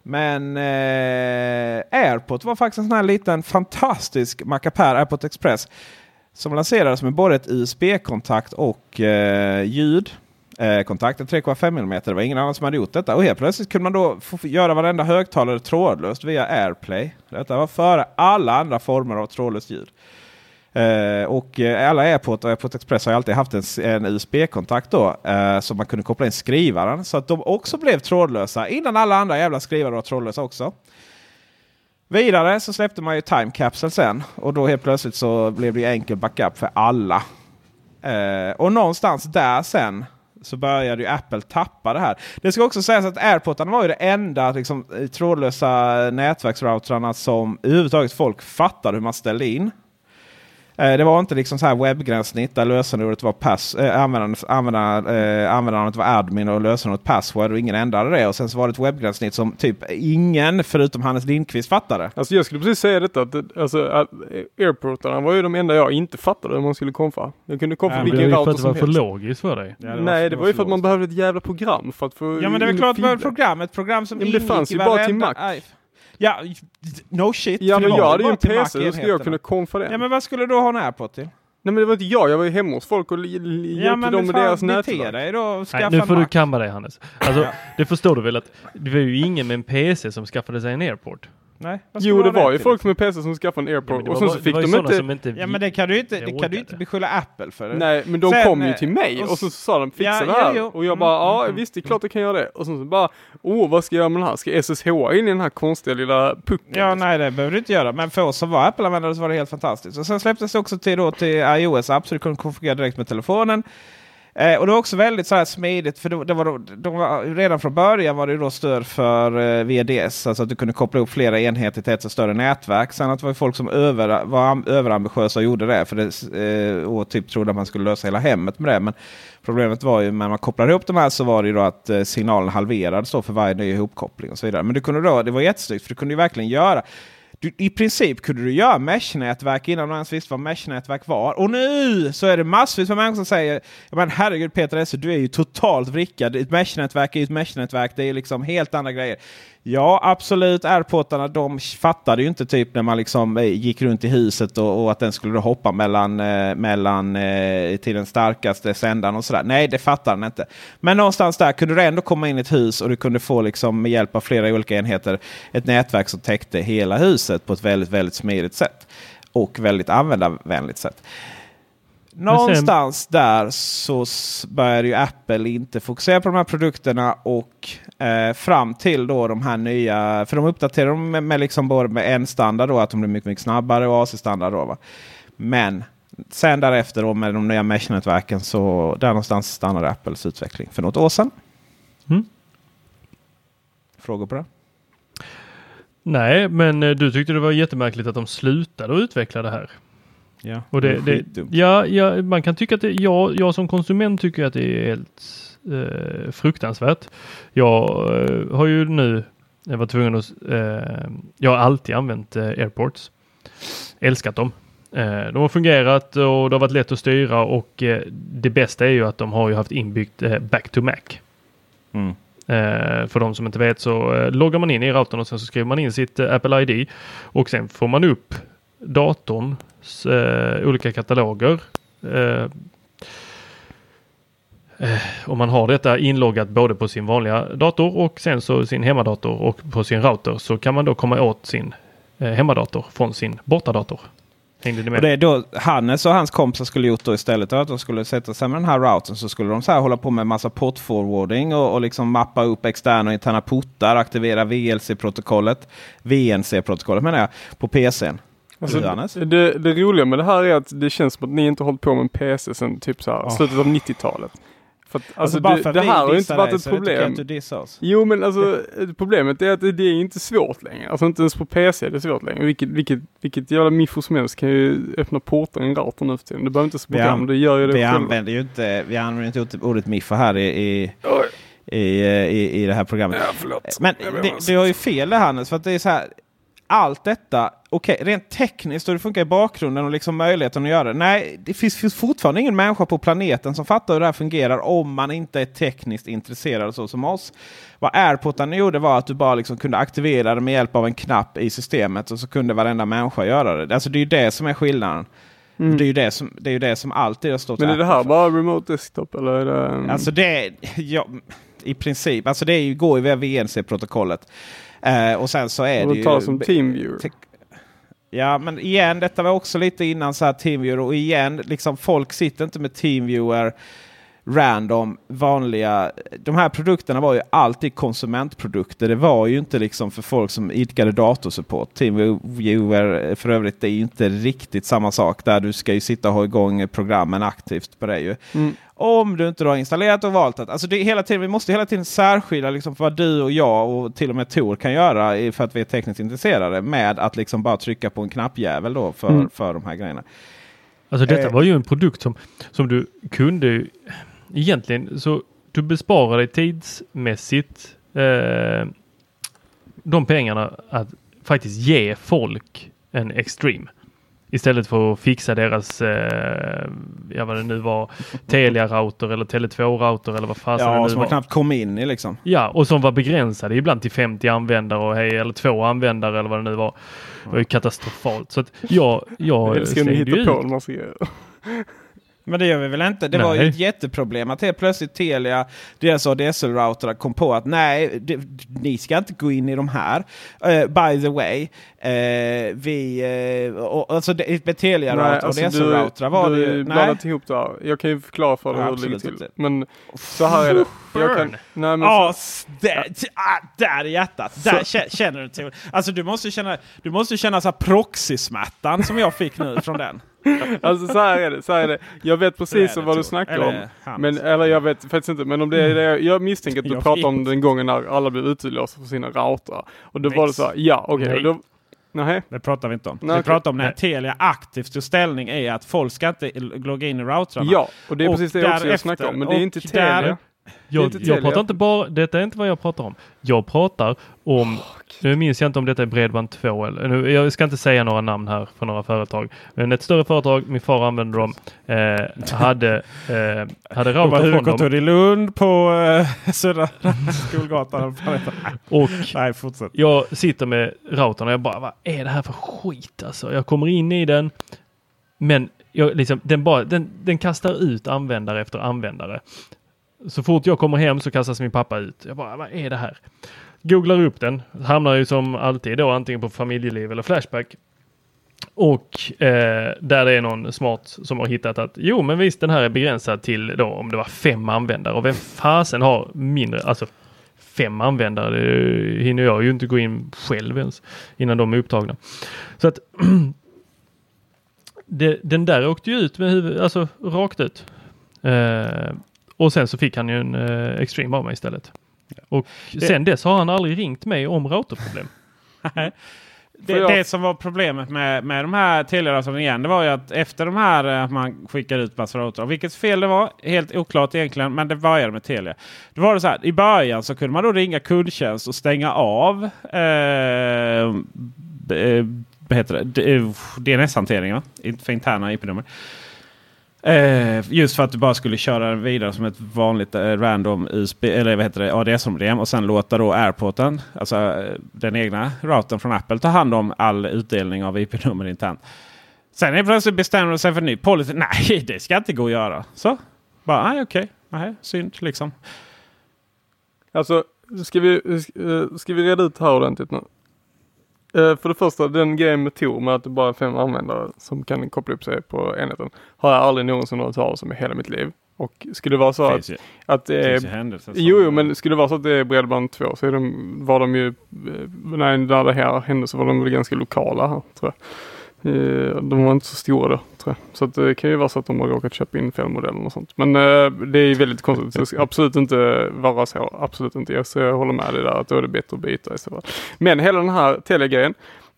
men eh, AirPort var faktiskt en sån här liten fantastisk mackapär, AirPort Express. Som lanserades med både ett USB-kontakt och eh, ljud. Eh, kontakten 3,5 mm. Det var ingen annan som hade gjort detta. Och helt plötsligt kunde man då få göra varenda högtalare trådlöst via AirPlay. Detta var före alla andra former av trådlöst ljud. Eh, och eh, alla AirPort och AirPort Express har ju alltid haft en, en USB-kontakt då. Eh, så man kunde koppla in skrivaren. Så att de också blev trådlösa innan alla andra jävla skrivare var trådlösa också. Vidare så släppte man ju Time Capsule sen. Och då helt plötsligt så blev det enkel backup för alla. Eh, och någonstans där sen så började ju Apple tappa det här. Det ska också sägas att AirPodarna var ju det enda liksom, trådlösa nätverksroutrarna som överhuvudtaget folk fattade hur man ställde in. Eh, Det var inte liksom så här webbgränssnitt där lösenordet var pass, eh, användandet, eh, användandet var admin och lösenordet password och ingen ändrade det. Och sen så var det ett webbgränssnitt som typ ingen förutom Hannes Lindqvist fattade. Alltså jag skulle precis säga detta att, det- alltså, att airportarna var ju de enda jag inte fattade hur man skulle konfa. Jag kunde konfa Ja, det vilken router att det som var för helst. logiskt för dig. Ja, Nej, det var ju för att man behövde ett jävla program för att få Ja men det är väl klart det var ett filer. program. Ett program som Ja, men det ingick fanns i ju bara till varenda- Mac. Ja, no shit. Ja men jag hade ju en PC, då skulle jag kunna konfa den. Ja men vad skulle du ha en AirPod till? Nej men det var inte jag, jag var ju hemma hos folk och Ja hjälpte men dem med deras nätverk. dig då. Nej, nu får du kamma dig Hannes. Alltså, Ja. det förstår du väl att det var ju ingen med en PC som skaffade sig en airport. Nej, Jo det var ju folk med PC som skaffade en Ja, airport men det och sen så fick de inte som inte Ja men det kan du inte, Det det kan du inte beskylla Apple för. Nej men de Sen, kom ju eh, till mig och och så sa de fixa Ja, det här jo. och jag Mm, bara ja mm, visst det är klart jag kan göra det och sen så bara åh vad ska jag göra med den här? Ska SSH in i den här konstiga lilla pucken? Ja, nej det behöver du inte göra. Men för oss som var Apple-användare så var det helt fantastiskt. Och sen släpptes det också till, då, till iOS-app så du kunde konfigurera direkt med telefonen. Eh, och det var också väldigt så här smidigt för det, det var, då- de var, redan från början var det då stöd för eh, VDS. Alltså att du kunde koppla upp flera enheter till ett större nätverk. Sen att det var folk som över, var överambitiösa och gjorde det. För det eh, och typ trodde att man skulle lösa hela hemmet med det. Men problemet var ju när man kopplade ihop de här så var det ju då att eh, signalen halverades då för varje ny ihopkoppling och så vidare. Men du kunde då, det var jättesnyggt för du kunde ju verkligen göra du, I princip kunde du göra mesh-nätverk innan du ens visste vad mesh-nätverk var. Och nu så är det massvis med människor som säger men herregud Peter Esse, du är ju totalt vrickad. Ett mesh-nätverk är ju ett mesh-nätverk. Det är ju liksom helt andra grejer. Ja, absolut. Airportarna de fattade ju inte typ när man liksom eh, gick runt i huset och, och att den skulle då hoppa mellan, eh, mellan eh, till den starkaste sändaren och sådär. Nej, det fattade den inte. Men någonstans där kunde du ändå komma in i ett hus och du kunde få liksom med hjälp av flera olika enheter ett nätverk som täckte hela huset på ett väldigt, väldigt smidigt sätt. Och väldigt användarvänligt sätt. Någonstans där så började ju Apple inte fokusera på de här produkterna och eh, fram till då de här nya, för de uppdaterade dem med, med liksom både med en standard då, att de blir mycket, mycket snabbare och AC-standard då. Va? Men sen därefter då med de nya mesh-nätverken så där någonstans stannade Apples utveckling för något år sedan. Mm. Frågor på det? Nej, men eh, du tyckte det var jättemärkligt att de slutade att utveckla det här. Ja, Och det, det, skitdumt. ja, ja, man kan tycka att det, jag, jag som konsument tycker att det är helt eh, fruktansvärt. Jag eh, har ju nu jag var tvungen att, eh, jag har alltid använt eh, airports. Älskat dem. Eh, de har fungerat och det har varit lätt att styra och eh, det bästa är ju att de har ju haft inbyggt eh, back to Mac. Mm. Eh, för de som inte vet så eh, loggar man in i routern och sen så skriver man in sitt eh, Apple ID och sen får man upp datorns eh, olika kataloger. Eh, eh, om man har detta inloggat både på sin vanliga dator och sen så sin hemmadator och på sin router så kan man då komma åt sin eh, hemmadator från sin bortadator. Hängde ni Och med? det är då Hannes och hans kompisar skulle gjort då istället att de skulle sätta sig med den här routern så skulle de så här hålla på med massa port forwarding och, och liksom mappa upp externa och interna portar, aktivera VLC-protokollet, VNC-protokollet menar jag, på PCn. Alltså, det, det roliga med det här är att det känns som att ni inte hållit på med en PC sedan typ så här, Oh. slutet av 90-talet. För att, alltså, bara det, för att det här har ju inte varit dig ett det problem. du. Jo men alltså problemet är att det är inte svårt längre. Alltså inte ens på PC är det svårt längre. Vilket, vilket, vilket jävla miffo som helst kan ju öppna portar i en router nu för tiden. Det behöver inte ens program, det gör ju det Vi själva. använder ju inte, vi använder inte ordet miffa här i, i, i, i, i det här programmet. Ja. Men det, du har ju fel där Hannes. För att det är så här, allt detta, okej rent tekniskt och det funkar i bakgrunden och liksom möjligheten att göra det. Nej, det finns, finns fortfarande ingen människa på planeten som fattar hur det här fungerar om man inte är tekniskt intresserad så som oss. Vad AirPodarna gjorde var att du bara liksom kunde aktivera det med hjälp av en knapp i systemet och så kunde varenda människa göra det. Alltså det är ju det som är skillnaden. Mm. Det, är ju det, som, det är ju det som alltid har stått Men är det här för. bara remote desktop eller är det... mm, Alltså det, ja, i princip. Alltså det är ju, går ju via VNC-protokollet. Eh, och sen så är och det talas ju... om TeamViewer. te- Ja men igen, detta var också lite innan så här TeamViewer och igen, liksom folk sitter inte med TeamViewer random vanliga. De här produkterna var ju alltid konsumentprodukter. Det var ju inte liksom för folk som idkade datorsupport. TeamViewer för övrigt är ju inte riktigt samma sak där du ska ju sitta och ha igång programmen aktivt på det ju. Mm. Om du inte då har installerat och valt att. Alltså det hela tiden, vi måste hela tiden särskilja liksom vad du och jag och till och med Tor kan göra för att vi är tekniskt intresserade. Med att liksom bara trycka på en knappjävel då för, Mm. för de här grejerna. Alltså detta Eh. var ju en produkt som, som du kunde egentligen så du besparar dig tidsmässigt eh, de pengarna att faktiskt ge folk en Extreme. Istället för att fixa deras, eh, ja vad det nu var, Telia-router eller Tele2-router eller vad fasen det Ja, nu som var. man knappt kom in i liksom. Ja, och som var begränsade ibland till 50 användare och hej, eller två användare eller vad det nu var. Det var ju katastrofalt. Så att jag, jag Jag älskar när ni hittar på massa grejer. Men det gör vi väl inte? Det var ju Nej. ett jätteproblem att helt plötsligt Telia, deras ADSL-routrar kom på att nej, det, ni ska inte gå in i de här. Eh, by the way, eh, vi, eh, och, alltså det, med Telia Nej, och alltså ADSL-routrar var det du ju... Nej, blandat ihop det här. Jag kan ju förklara för dig Ja, hur det ligger till. inte. Men så här är det. Jag kan, nej, men Ja, så, där, ah, där i hjärtat. Där kä- känner du till. Alltså du måste känna, du måste känna så här proxysmärtan som jag fick nu från den. alltså så här är det. Så är det. Jag vet precis det, vad du snackar om. Hans. Men, eller jag vet faktiskt inte. Men om det är det, jag- jag misstänker att du pratar om den gången när alla blev utelåsta för sina routrar. Och då var det så här, ja okej. Då Nej. Det pratar vi inte om. Nej, vi okej. pratar om när Nej. Telia aktivt tog ställning i att folk ska inte logga in i routrarna. Ja, och det är Och precis det jag också jag snackar om. Men det är inte Telia. Jag, jag pratar inte bara, detta är inte vad jag pratar om. Jag pratar om, nu minns jag inte om detta är Bredband 2 eller, nu, jag ska inte säga några namn här för några företag. Men ett större företag, min far använde dem, eh, hade, eh, hade router från dem huvudkontor i Lund på eh, Södra Skolgatan. och Nej, fortsätt. jag sitter med routern och jag bara, vad är det här för skit alltså? Jag kommer in i den, men jag, liksom, den, bara, den, den kastar ut användare efter användare. Så fort jag kommer hem så kastas min pappa ut. Jag bara, vad är det här? Googlar upp den, hamnar ju som alltid då antingen på familjeliv eller Flashback. Och eh, där det är någon smart som har hittat att jo men visst den här är begränsad till då om det var fem användare och vem fasen har mindre, alltså fem användare, det hinner jag ju inte gå in själv ens innan de är upptagna. Så att det, den där åkte ju ut med huvudet, alltså rakt ut. Eh, och sen så fick han ju en eh, Extreme av mig istället. Och sen dess har han aldrig ringt mig om routerproblem. Det, Får jag- det som var problemet med, med de här Telia-routrarna igen, det var ju att efter de här eh, att man skickade ut massor av. Vilket fel det var, helt oklart egentligen, men det började med Telia. Då var det så här, i början så kunde man då ringa kundtjänst och stänga av eh, eh, vad heter det? D- eh, för interna IP-nummer. Eh, just för att du bara skulle köra den vidare som ett vanligt eh, random USB, eller vad heter det, ADS-modem och sen låta då airporten, alltså eh, den egna routern från Apple, ta hand om all utdelning av IP-nummer internt. Sen är plötsligt bestämmer de sig för en ny policy. Nej, det ska inte gå att göra. Så, bara nej okej, nej, synd liksom. Alltså, ska vi, eh, ska vi reda ut här ordentligt nu? Eh, För det första, den grejen med Tor med att det bara är fem användare som kan koppla upp sig på enheten har jag aldrig någonsin hört talas om i hela mitt liv. Och skulle det vara så att, ju, att det är Jo, jo, men skulle det vara så att det är Bredband 2 så är de, var de ju, eh, nej, när det här hände så var de väl ganska lokala här, tror jag. Eh, De var inte så stora då, kanske. Så att eh, det kan ju vara så att de har råkat köpa in fel modell och sånt. Men eh, det är väldigt konstigt. Så det ska absolut inte vara så. Absolut inte. Jag, så jag håller med dig där att då är det bättre att byta i så fall. Men hela den här Telia-grejen,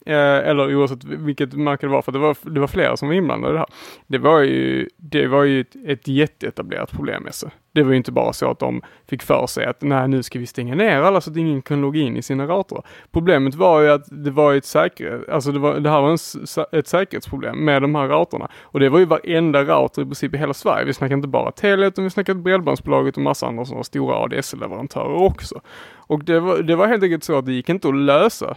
Eh, eller oavsett vilket märke det var, för det var, det var flera som var inblandade i det här. Det var ju, det var ju ett, ett jätteetablerat problem med. Det var ju inte bara så att de fick för sig att nej, nu ska vi stänga ner alla så att ingen kan logga in i sina routrar. Problemet var ju att det var ett säkerhet, alltså det, var, det här var en, ett säkerhetsproblem med de här routrarna. Och det var ju varenda router i princip i hela Sverige. Vi snackar inte bara Telia utan vi snackar Bredbandsbolaget och massa andra sådana stora ADSL-leverantörer också. Och det var, det var helt enkelt så att det gick inte att lösa.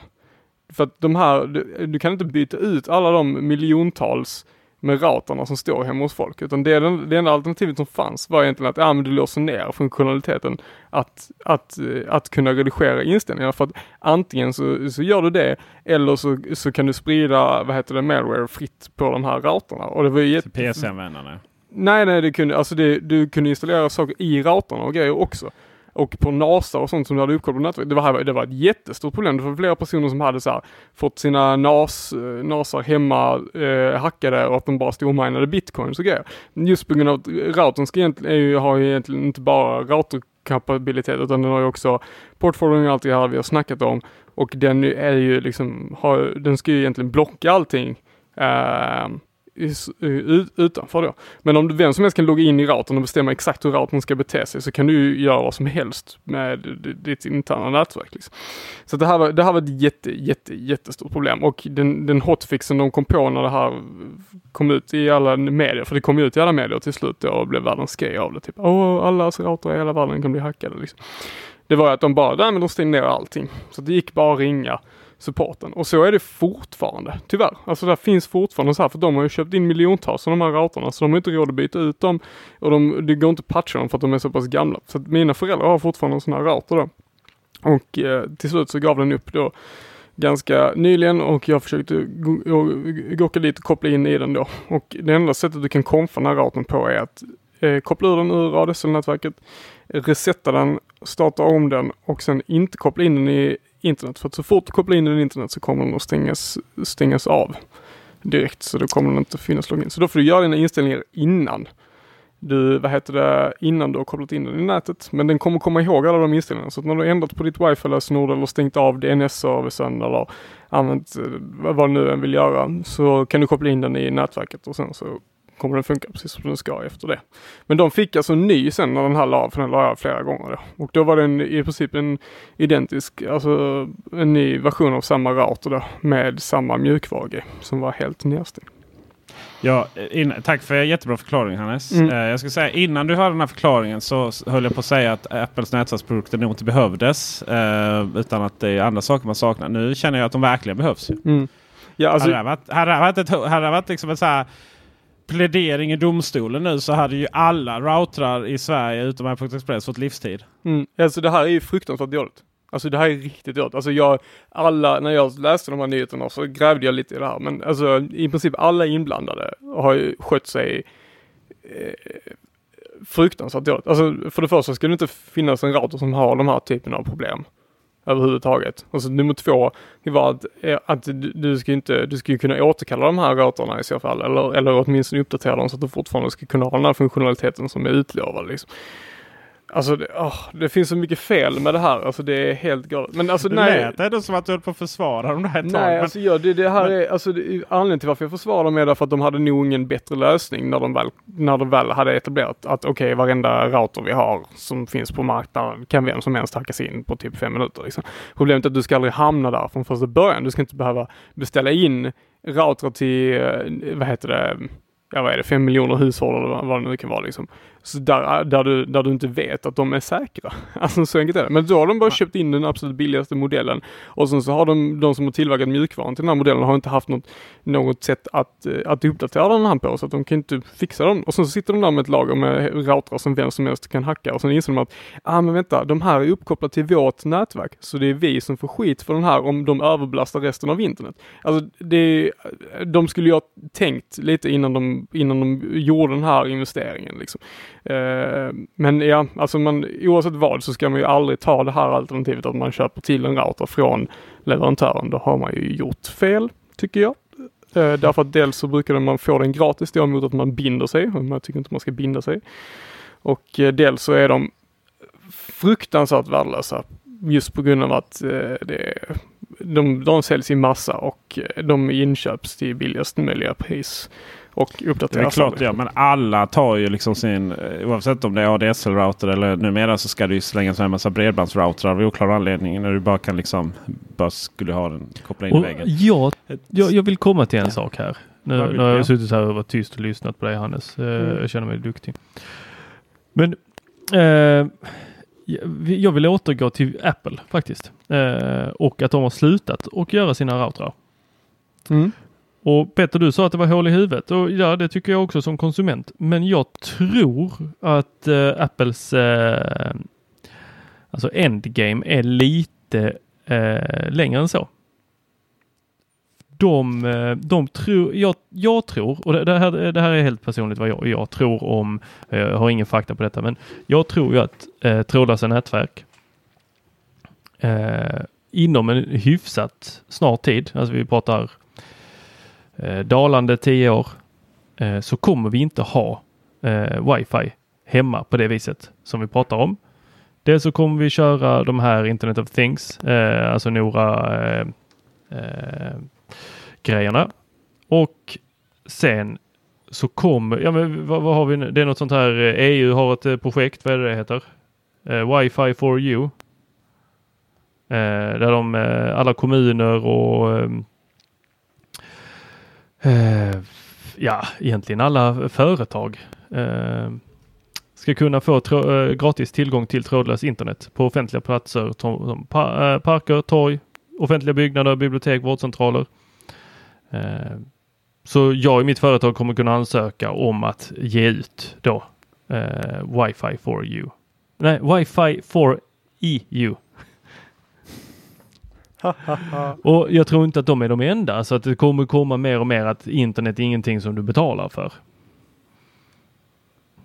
För att de här, du, du kan inte byta ut alla de miljontals med routrarna som står hemma hos folk. Utan det, den, det enda alternativet som fanns var egentligen att ja, men du låser ner funktionaliteten att, att, eh, att kunna redigera inställningar. För att antingen så, så gör du det eller så, så kan du sprida, vad heter det, malware fritt på de här routrarna. Och det var ju. PC-användarna. Nej, nej, det kunde, alltså det, du kunde installera saker i routrarna och grejer också. Och på NASA och sånt som du hade uppkoll på nätverket. Det var, det var ett jättestort problem. Det var flera personer som hade så här, fått sina NAS, eh, NASA hemma eh, hackade och att de bara stod och minade bitcoins och grejer. Just på grund av att routern ska egentligen, är ju, har ju egentligen inte bara routerkapabilitet utan den har ju också portföljen och allt det här vi har snackat om. Och den är ju liksom, har, den ska ju egentligen blocka allting. Eh, utanför då. Men om du, vem som helst kan logga in i routern och bestämma exakt hur routern ska bete sig så kan du ju göra vad som helst med ditt interna nätverk. Liksom. Så det här, var, det här var ett jätte, jätte, jättestort problem och den, den hotfixen de kom på när det här kom ut i alla medier, för det kom ju ut i alla medier till slut då och blev världens grej av det. Typ, åh, alla routrar i hela världen kan bli hackade liksom. Det var ju att de bara, nej men de stängde ner allting. Så det gick bara att ringa supporten. Och så är det fortfarande, tyvärr. Alltså det finns fortfarande så här, för de har ju köpt in miljontals av de här routrarna, så de har inte råd att byta ut dem. Och de, det går inte att patcha dem för att de är så pass gamla. Så att mina föräldrar har fortfarande en sån här router då. Och eh, till slut så gav den upp då ganska nyligen och jag försökte go- dit och koppla in i den då. Och det enda sättet du kan konfa den här routern på är att eh, koppla ur den ur ADSL-nätverket, resetta den, starta om den och sen inte koppla in den i internet. För att så fort du kopplar in den i internet så kommer den att stängas, stängas av direkt. Så då kommer den inte finnas login. Så då får du göra dina inställningar innan du, vad heter det, innan du har kopplat in den i nätet. Men den kommer komma ihåg alla de inställningarna. Så att när du har ändrat på ditt wifi-lösenord eller stängt av DNS-servicen eller använt eh, vad du nu än vill göra så kan du koppla in den i nätverket och sen så kommer den funka precis som den ska efter det. Men de fick alltså en ny sen när den här la, för den la jag flera gånger då. Och då var det en, i princip en identisk, alltså en ny version av samma router då med samma mjukvara som var helt nedstängd. Ja, in, tack för jättebra förklaring Hannes. Mm. Eh, jag ska säga innan du hörde den här förklaringen så höll jag på att säga att Apples nätverksprodukter nog inte behövdes. Eh, utan att det är andra saker man saknar. Nu känner jag att de verkligen behövs. Mm. Ja, alltså, hade det varit, hade det varit, ett, hade det varit liksom en så här plädering i domstolen nu så hade ju alla routrar i Sverige utom Apple Express fått livstid. Mm. Alltså det här är ju fruktansvärt dåligt. Alltså det här är riktigt dåligt. Alltså jag, alla, när jag läste de här nyheterna så grävde jag lite i det här. Men alltså i princip alla inblandade har ju skött sig eh, fruktansvärt dåligt. Alltså för det första ska det inte finnas en router som har de här typen av problem överhuvudtaget. Och så nummer två, det var att, eh, att du, du ska inte, du ska ju kunna återkalla de här gatorna i så fall. Eller, eller åtminstone uppdatera dem så att du fortfarande ska kunna ha den här funktionaliteten som är utlovad liksom. Alltså det, åh, det finns så mycket fel med det här. Alltså det är helt galet. Men alltså Det nej. lät ändå som att du höll på att försvara dem där ett tag. Nej, men- alltså ja, det, det här är, alltså det, anledningen till varför jag försvarar dem är därför att de hade nog ingen bättre lösning när de väl, när de väl hade etablerat att okej, varenda router vi har som finns på marknaden kan vem som helst hacka sig in på typ fem minuter. Liksom. Problemet är att du ska aldrig hamna där från första början. Du ska inte behöva beställa in routrar till, eh, vad heter det, ja vad är det, fem miljoner hushåll eller vad, vad det nu kan vara liksom. Så där, där, du, där du inte vet att de är säkra. Alltså så enkelt är det. Men då har de bara köpt in den absolut billigaste modellen. Och sen så har de, de som har tillverkat mjukvaran till den här modellen har inte haft något, något sätt att, eh, att uppdatera den här på. Så att de kan inte fixa dem. Och sen så sitter de där med ett lager med routrar som vem som helst kan hacka. Och sen inser de att, ah men vänta, de här är uppkopplade till vårt nätverk. Så det är vi som får skit för den här om de överbelastar resten av internet. Alltså det, de skulle ju ha tänkt lite innan de, innan de gjorde den här investeringen liksom. Eh, men ja, alltså man, oavsett vad så ska man ju aldrig ta det här alternativet att man köper till en router från leverantören. Då har man ju gjort fel, tycker jag. Eh, därför att dels så brukar man få den gratis då mot att man binder sig. Och man tycker inte man ska binda sig. Och eh, dels så är de fruktansvärt värdelösa just på grund av att eh, det, de, de säljs i massa och eh, de inköps till billigaste möjliga pris och uppdateras. Det är klart ja, men alla tar ju liksom sin, eh, oavsett om det är ADSL-router eller numera så ska det ju slängas en massa bredbandsroutrar av oklar anledning. När du bara kan liksom, bara skulle ha den kopplad in i väggen. Ja, jag, jag vill komma till en sak här. Nu, nu har jag suttit här och varit tyst och lyssnat på dig Hannes. Eh, mm. Jag känner mig duktig. Men eh, jag vill återgå till Apple faktiskt. Eh, och att de har slutat och göra sina routrar. Mm. Och Petter, du sa att det var hål i huvudet och ja, det tycker jag också som konsument. Men jag tror att eh, Apples eh, alltså endgame är lite eh, längre än så. De, eh, de tror, jag, jag tror, och det här, det här är helt personligt vad jag, jag tror om, eh, jag har ingen fakta på detta, men jag tror ju att eh, trådlösa nätverk eh, inom en hyfsat snar tid, alltså vi pratar eh, Eh, dalande 10 år eh, så kommer vi inte ha eh, wifi hemma på det viset som vi pratar om. Dels så kommer vi köra de här Internet of Things, eh, alltså Nora eh, eh, grejerna. Och sen så kommer, ja men vad, vad, har vi nu? Det är något sånt här, eh, EU har ett eh, projekt, vad är det det heter? Eh, Wi-Fi for you. Eh, där de, alla kommuner och eh, ja, egentligen alla företag eh, ska kunna få eh, gratis tillgång till trådlös internet på offentliga platser som pa eh, parker, torg, offentliga byggnader, bibliotek, vårdcentraler. Eh, så jag i mitt företag kommer kunna ansöka om att ge ut då eh, Wi-Fi for you. Nej, Wi-Fi for EU och jag tror inte att de är de enda så att det kommer komma mer och mer att internet är ingenting som du betalar för.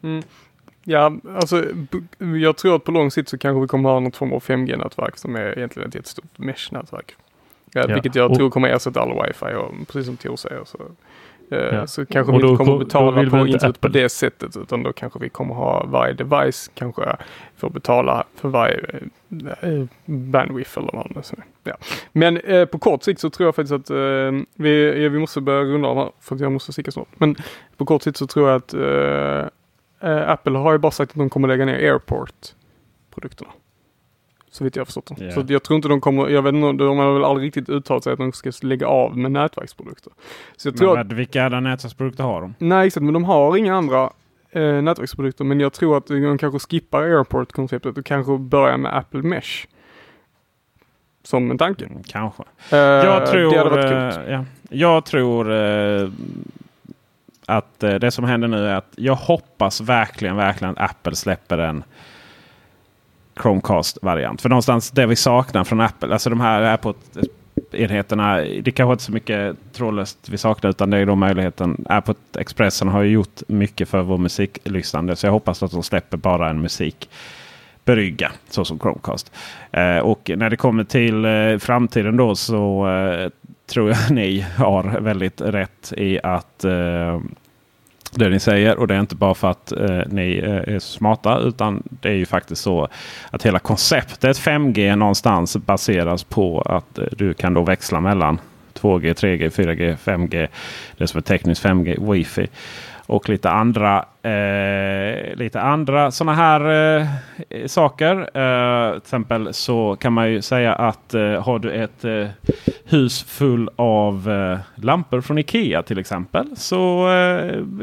Mm. Ja, alltså jag tror att på lång sikt så kanske vi kommer ha något form av 5G-nätverk som är egentligen ett jättestort mesh-nätverk. Ja, vilket jag och, tror kommer ersätta all wifi och precis som Tor säger så ja. Så kanske vi inte kommer betala på internet på det sättet utan då kanske vi kommer ha varje device kanske får betala för varje eh, bandwidth eller vad det är. Ja. Men eh, på kort sikt så tror jag faktiskt att eh, vi, ja, vi måste börja runda av för att jag måste sticka snart. Men på kort sikt så tror jag att eh, eh, Apple har ju bara sagt att de kommer lägga ner AirPort-produkterna. Så vitt jag har förstått det. Yeah. Så jag tror inte de kommer, jag vet inte, de har väl aldrig riktigt uttalat sig att de ska lägga av med nätverksprodukter. Så jag tror men, att, vilka andra nätverksprodukter har de? Nej exakt, men de har inga andra eh, nätverksprodukter. Men jag tror att de kanske skippar Airport-konceptet och kanske börjar med Apple Mesh. Som en tanke. Mm, kanske. Eh, jag tror, det hade varit eh, ja, jag tror eh, att eh, det som händer nu är att jag hoppas verkligen, verkligen att Apple släpper en Chromecast-variant. För någonstans det vi saknar från Apple, alltså de här AirPod-enheterna. Det kanske inte så mycket trådlöst vi saknar utan det är då möjligheten. AirPod Expressen har ju gjort mycket för vår musiklyssnande. Så jag hoppas att de släpper bara en musikbrygga så som Chromecast. Eh, och när det kommer till eh, framtiden då så eh, tror jag ni har väldigt rätt i att eh, det ni säger. Och det är inte bara för att eh, ni eh, är smarta utan det är ju faktiskt så att hela konceptet 5G någonstans baseras på att eh, du kan då växla mellan 2G, 3G, 4G, 5G. Det som är tekniskt 5G, Wi-Fi och lite andra, eh, lite andra sådana här eh, saker. Eh, till exempel så kan man ju säga att eh, har du ett eh, hus full av eh, lampor från Ikea till exempel. Så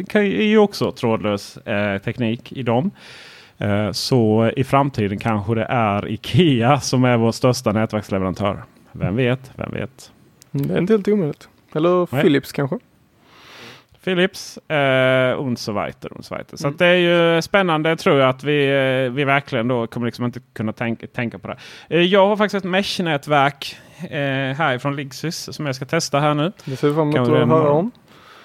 kan, är ju också trådlös teknik i dem. Så i framtiden kanske det är Ikea som är vår största nätverksleverantör. Vem vet, vem vet. Det är inte helt omöjligt. Eller Nej. Philips kanske? Philips eh, und so weiter. Und so weiter. Så Mm. att det är ju spännande tror jag att vi, eh, vi verkligen då kommer liksom inte kunna tänka, tänka på det. Eh, jag har faktiskt ett mesh-nätverk eh, härifrån Ligsys som jag ska testa här nu. Det ser vi fram Kan emot att höra om.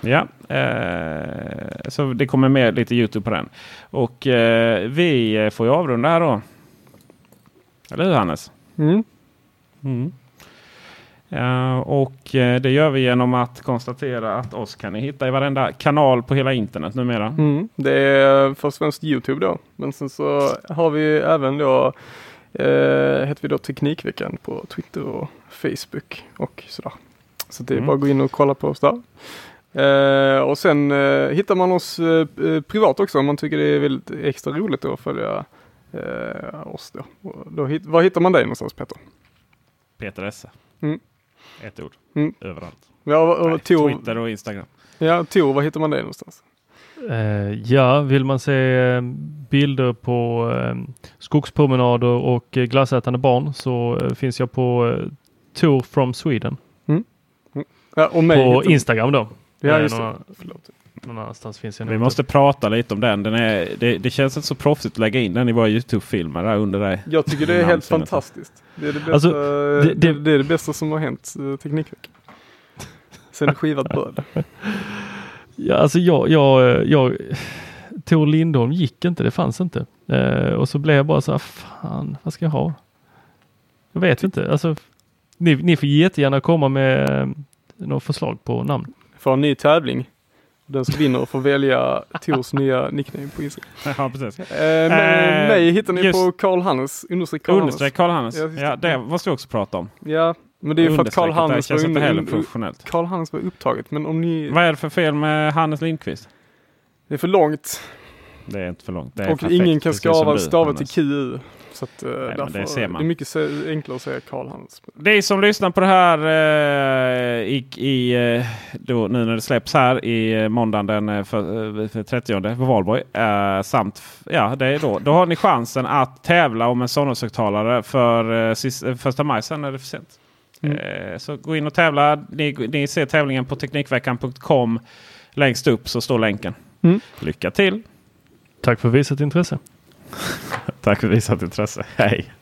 Ja, eh, så det kommer med lite Youtube på den. Och eh, vi får ju avrunda här då. Eller hur Hannes? Mm. Mm. Ja, och eh, det gör vi genom att konstatera att oss kan ni hitta i varenda kanal på hela internet numera. Mm. Det är först och främst Youtube då. Men sen så har vi även då eh, heter vi då Teknikveckan på Twitter och Facebook och sådär. Så det är Mm. bara att gå in och kolla på oss där. Eh, och sen eh, hittar man oss eh, eh, privat också om man tycker det är väldigt extra roligt att följa eh, oss då. Då hit, var hittar man dig någonstans Peter? Peter Esse. Mm. Ett ord. Mm. Överallt. Ja, och, Nej, och Tor, Twitter och Instagram. ja, Tor, var hittar man dig någonstans? Eh, ja, vill man se eh, bilder på eh, skogspromenader och glassätande barn så finns jag på Tour from Sweden Ja, och mig på Instagram då. Ja, just det. Förlåt. Någon annanstans finns jag Vi måste prata lite om den. den är, det, det känns inte så proffsigt att lägga in den i våra Youtube-filmer där under dig. Jag tycker det är helt fantastiskt. Det är det bästa, Alltså, det, det- det, är det bästa som har hänt uh, Teknikveckan. Sen skivat bröd. Ja, alltså jag, jag, jag Tor Lindholm gick inte, det fanns inte. Eh, och så blev jag bara så här, fan, vad ska jag ha? Jag vet inte, alltså ni, ni får jättegärna komma med eh, några förslag på namn. För en ny tävling. Den som vinner får välja Tors nya nickname på Instagram. ja, precis. Eh, men, Eh, mig hittar ni på Karl Hannes, understreck Karl. Understreck Karl Hannes. Ja, det. Ja, det måste vi också prata om. Ja, men det är ju för att Karl Hannes, var inte heller professionellt. Karl Hannes var upptaget. Men om ni, Vad är det för fel med Hannes Lindqvist? det är för långt Det är inte för långt. Och perfekt, ingen kan du, stava till. QU. Så att, eh, men därför, det ser man. det är mycket enklare att säga Karl Hannes. Ni som lyssnar på det här eh, i, i, eh, då, nu när det släpps här i eh, måndagen den för, för 30 på Valborg. Eh, samt, ja, det är då, då har ni chansen att tävla om en Sonos-högtalare för eh, sist, första maj. Sen är det för sent. Mm. Eh, så gå in och tävla. Ni, ni ser tävlingen på Teknikveckan.com. Längst upp så står länken. Mm. Lycka till! Tack för visat intresse. Tack för visat intresse. Hej!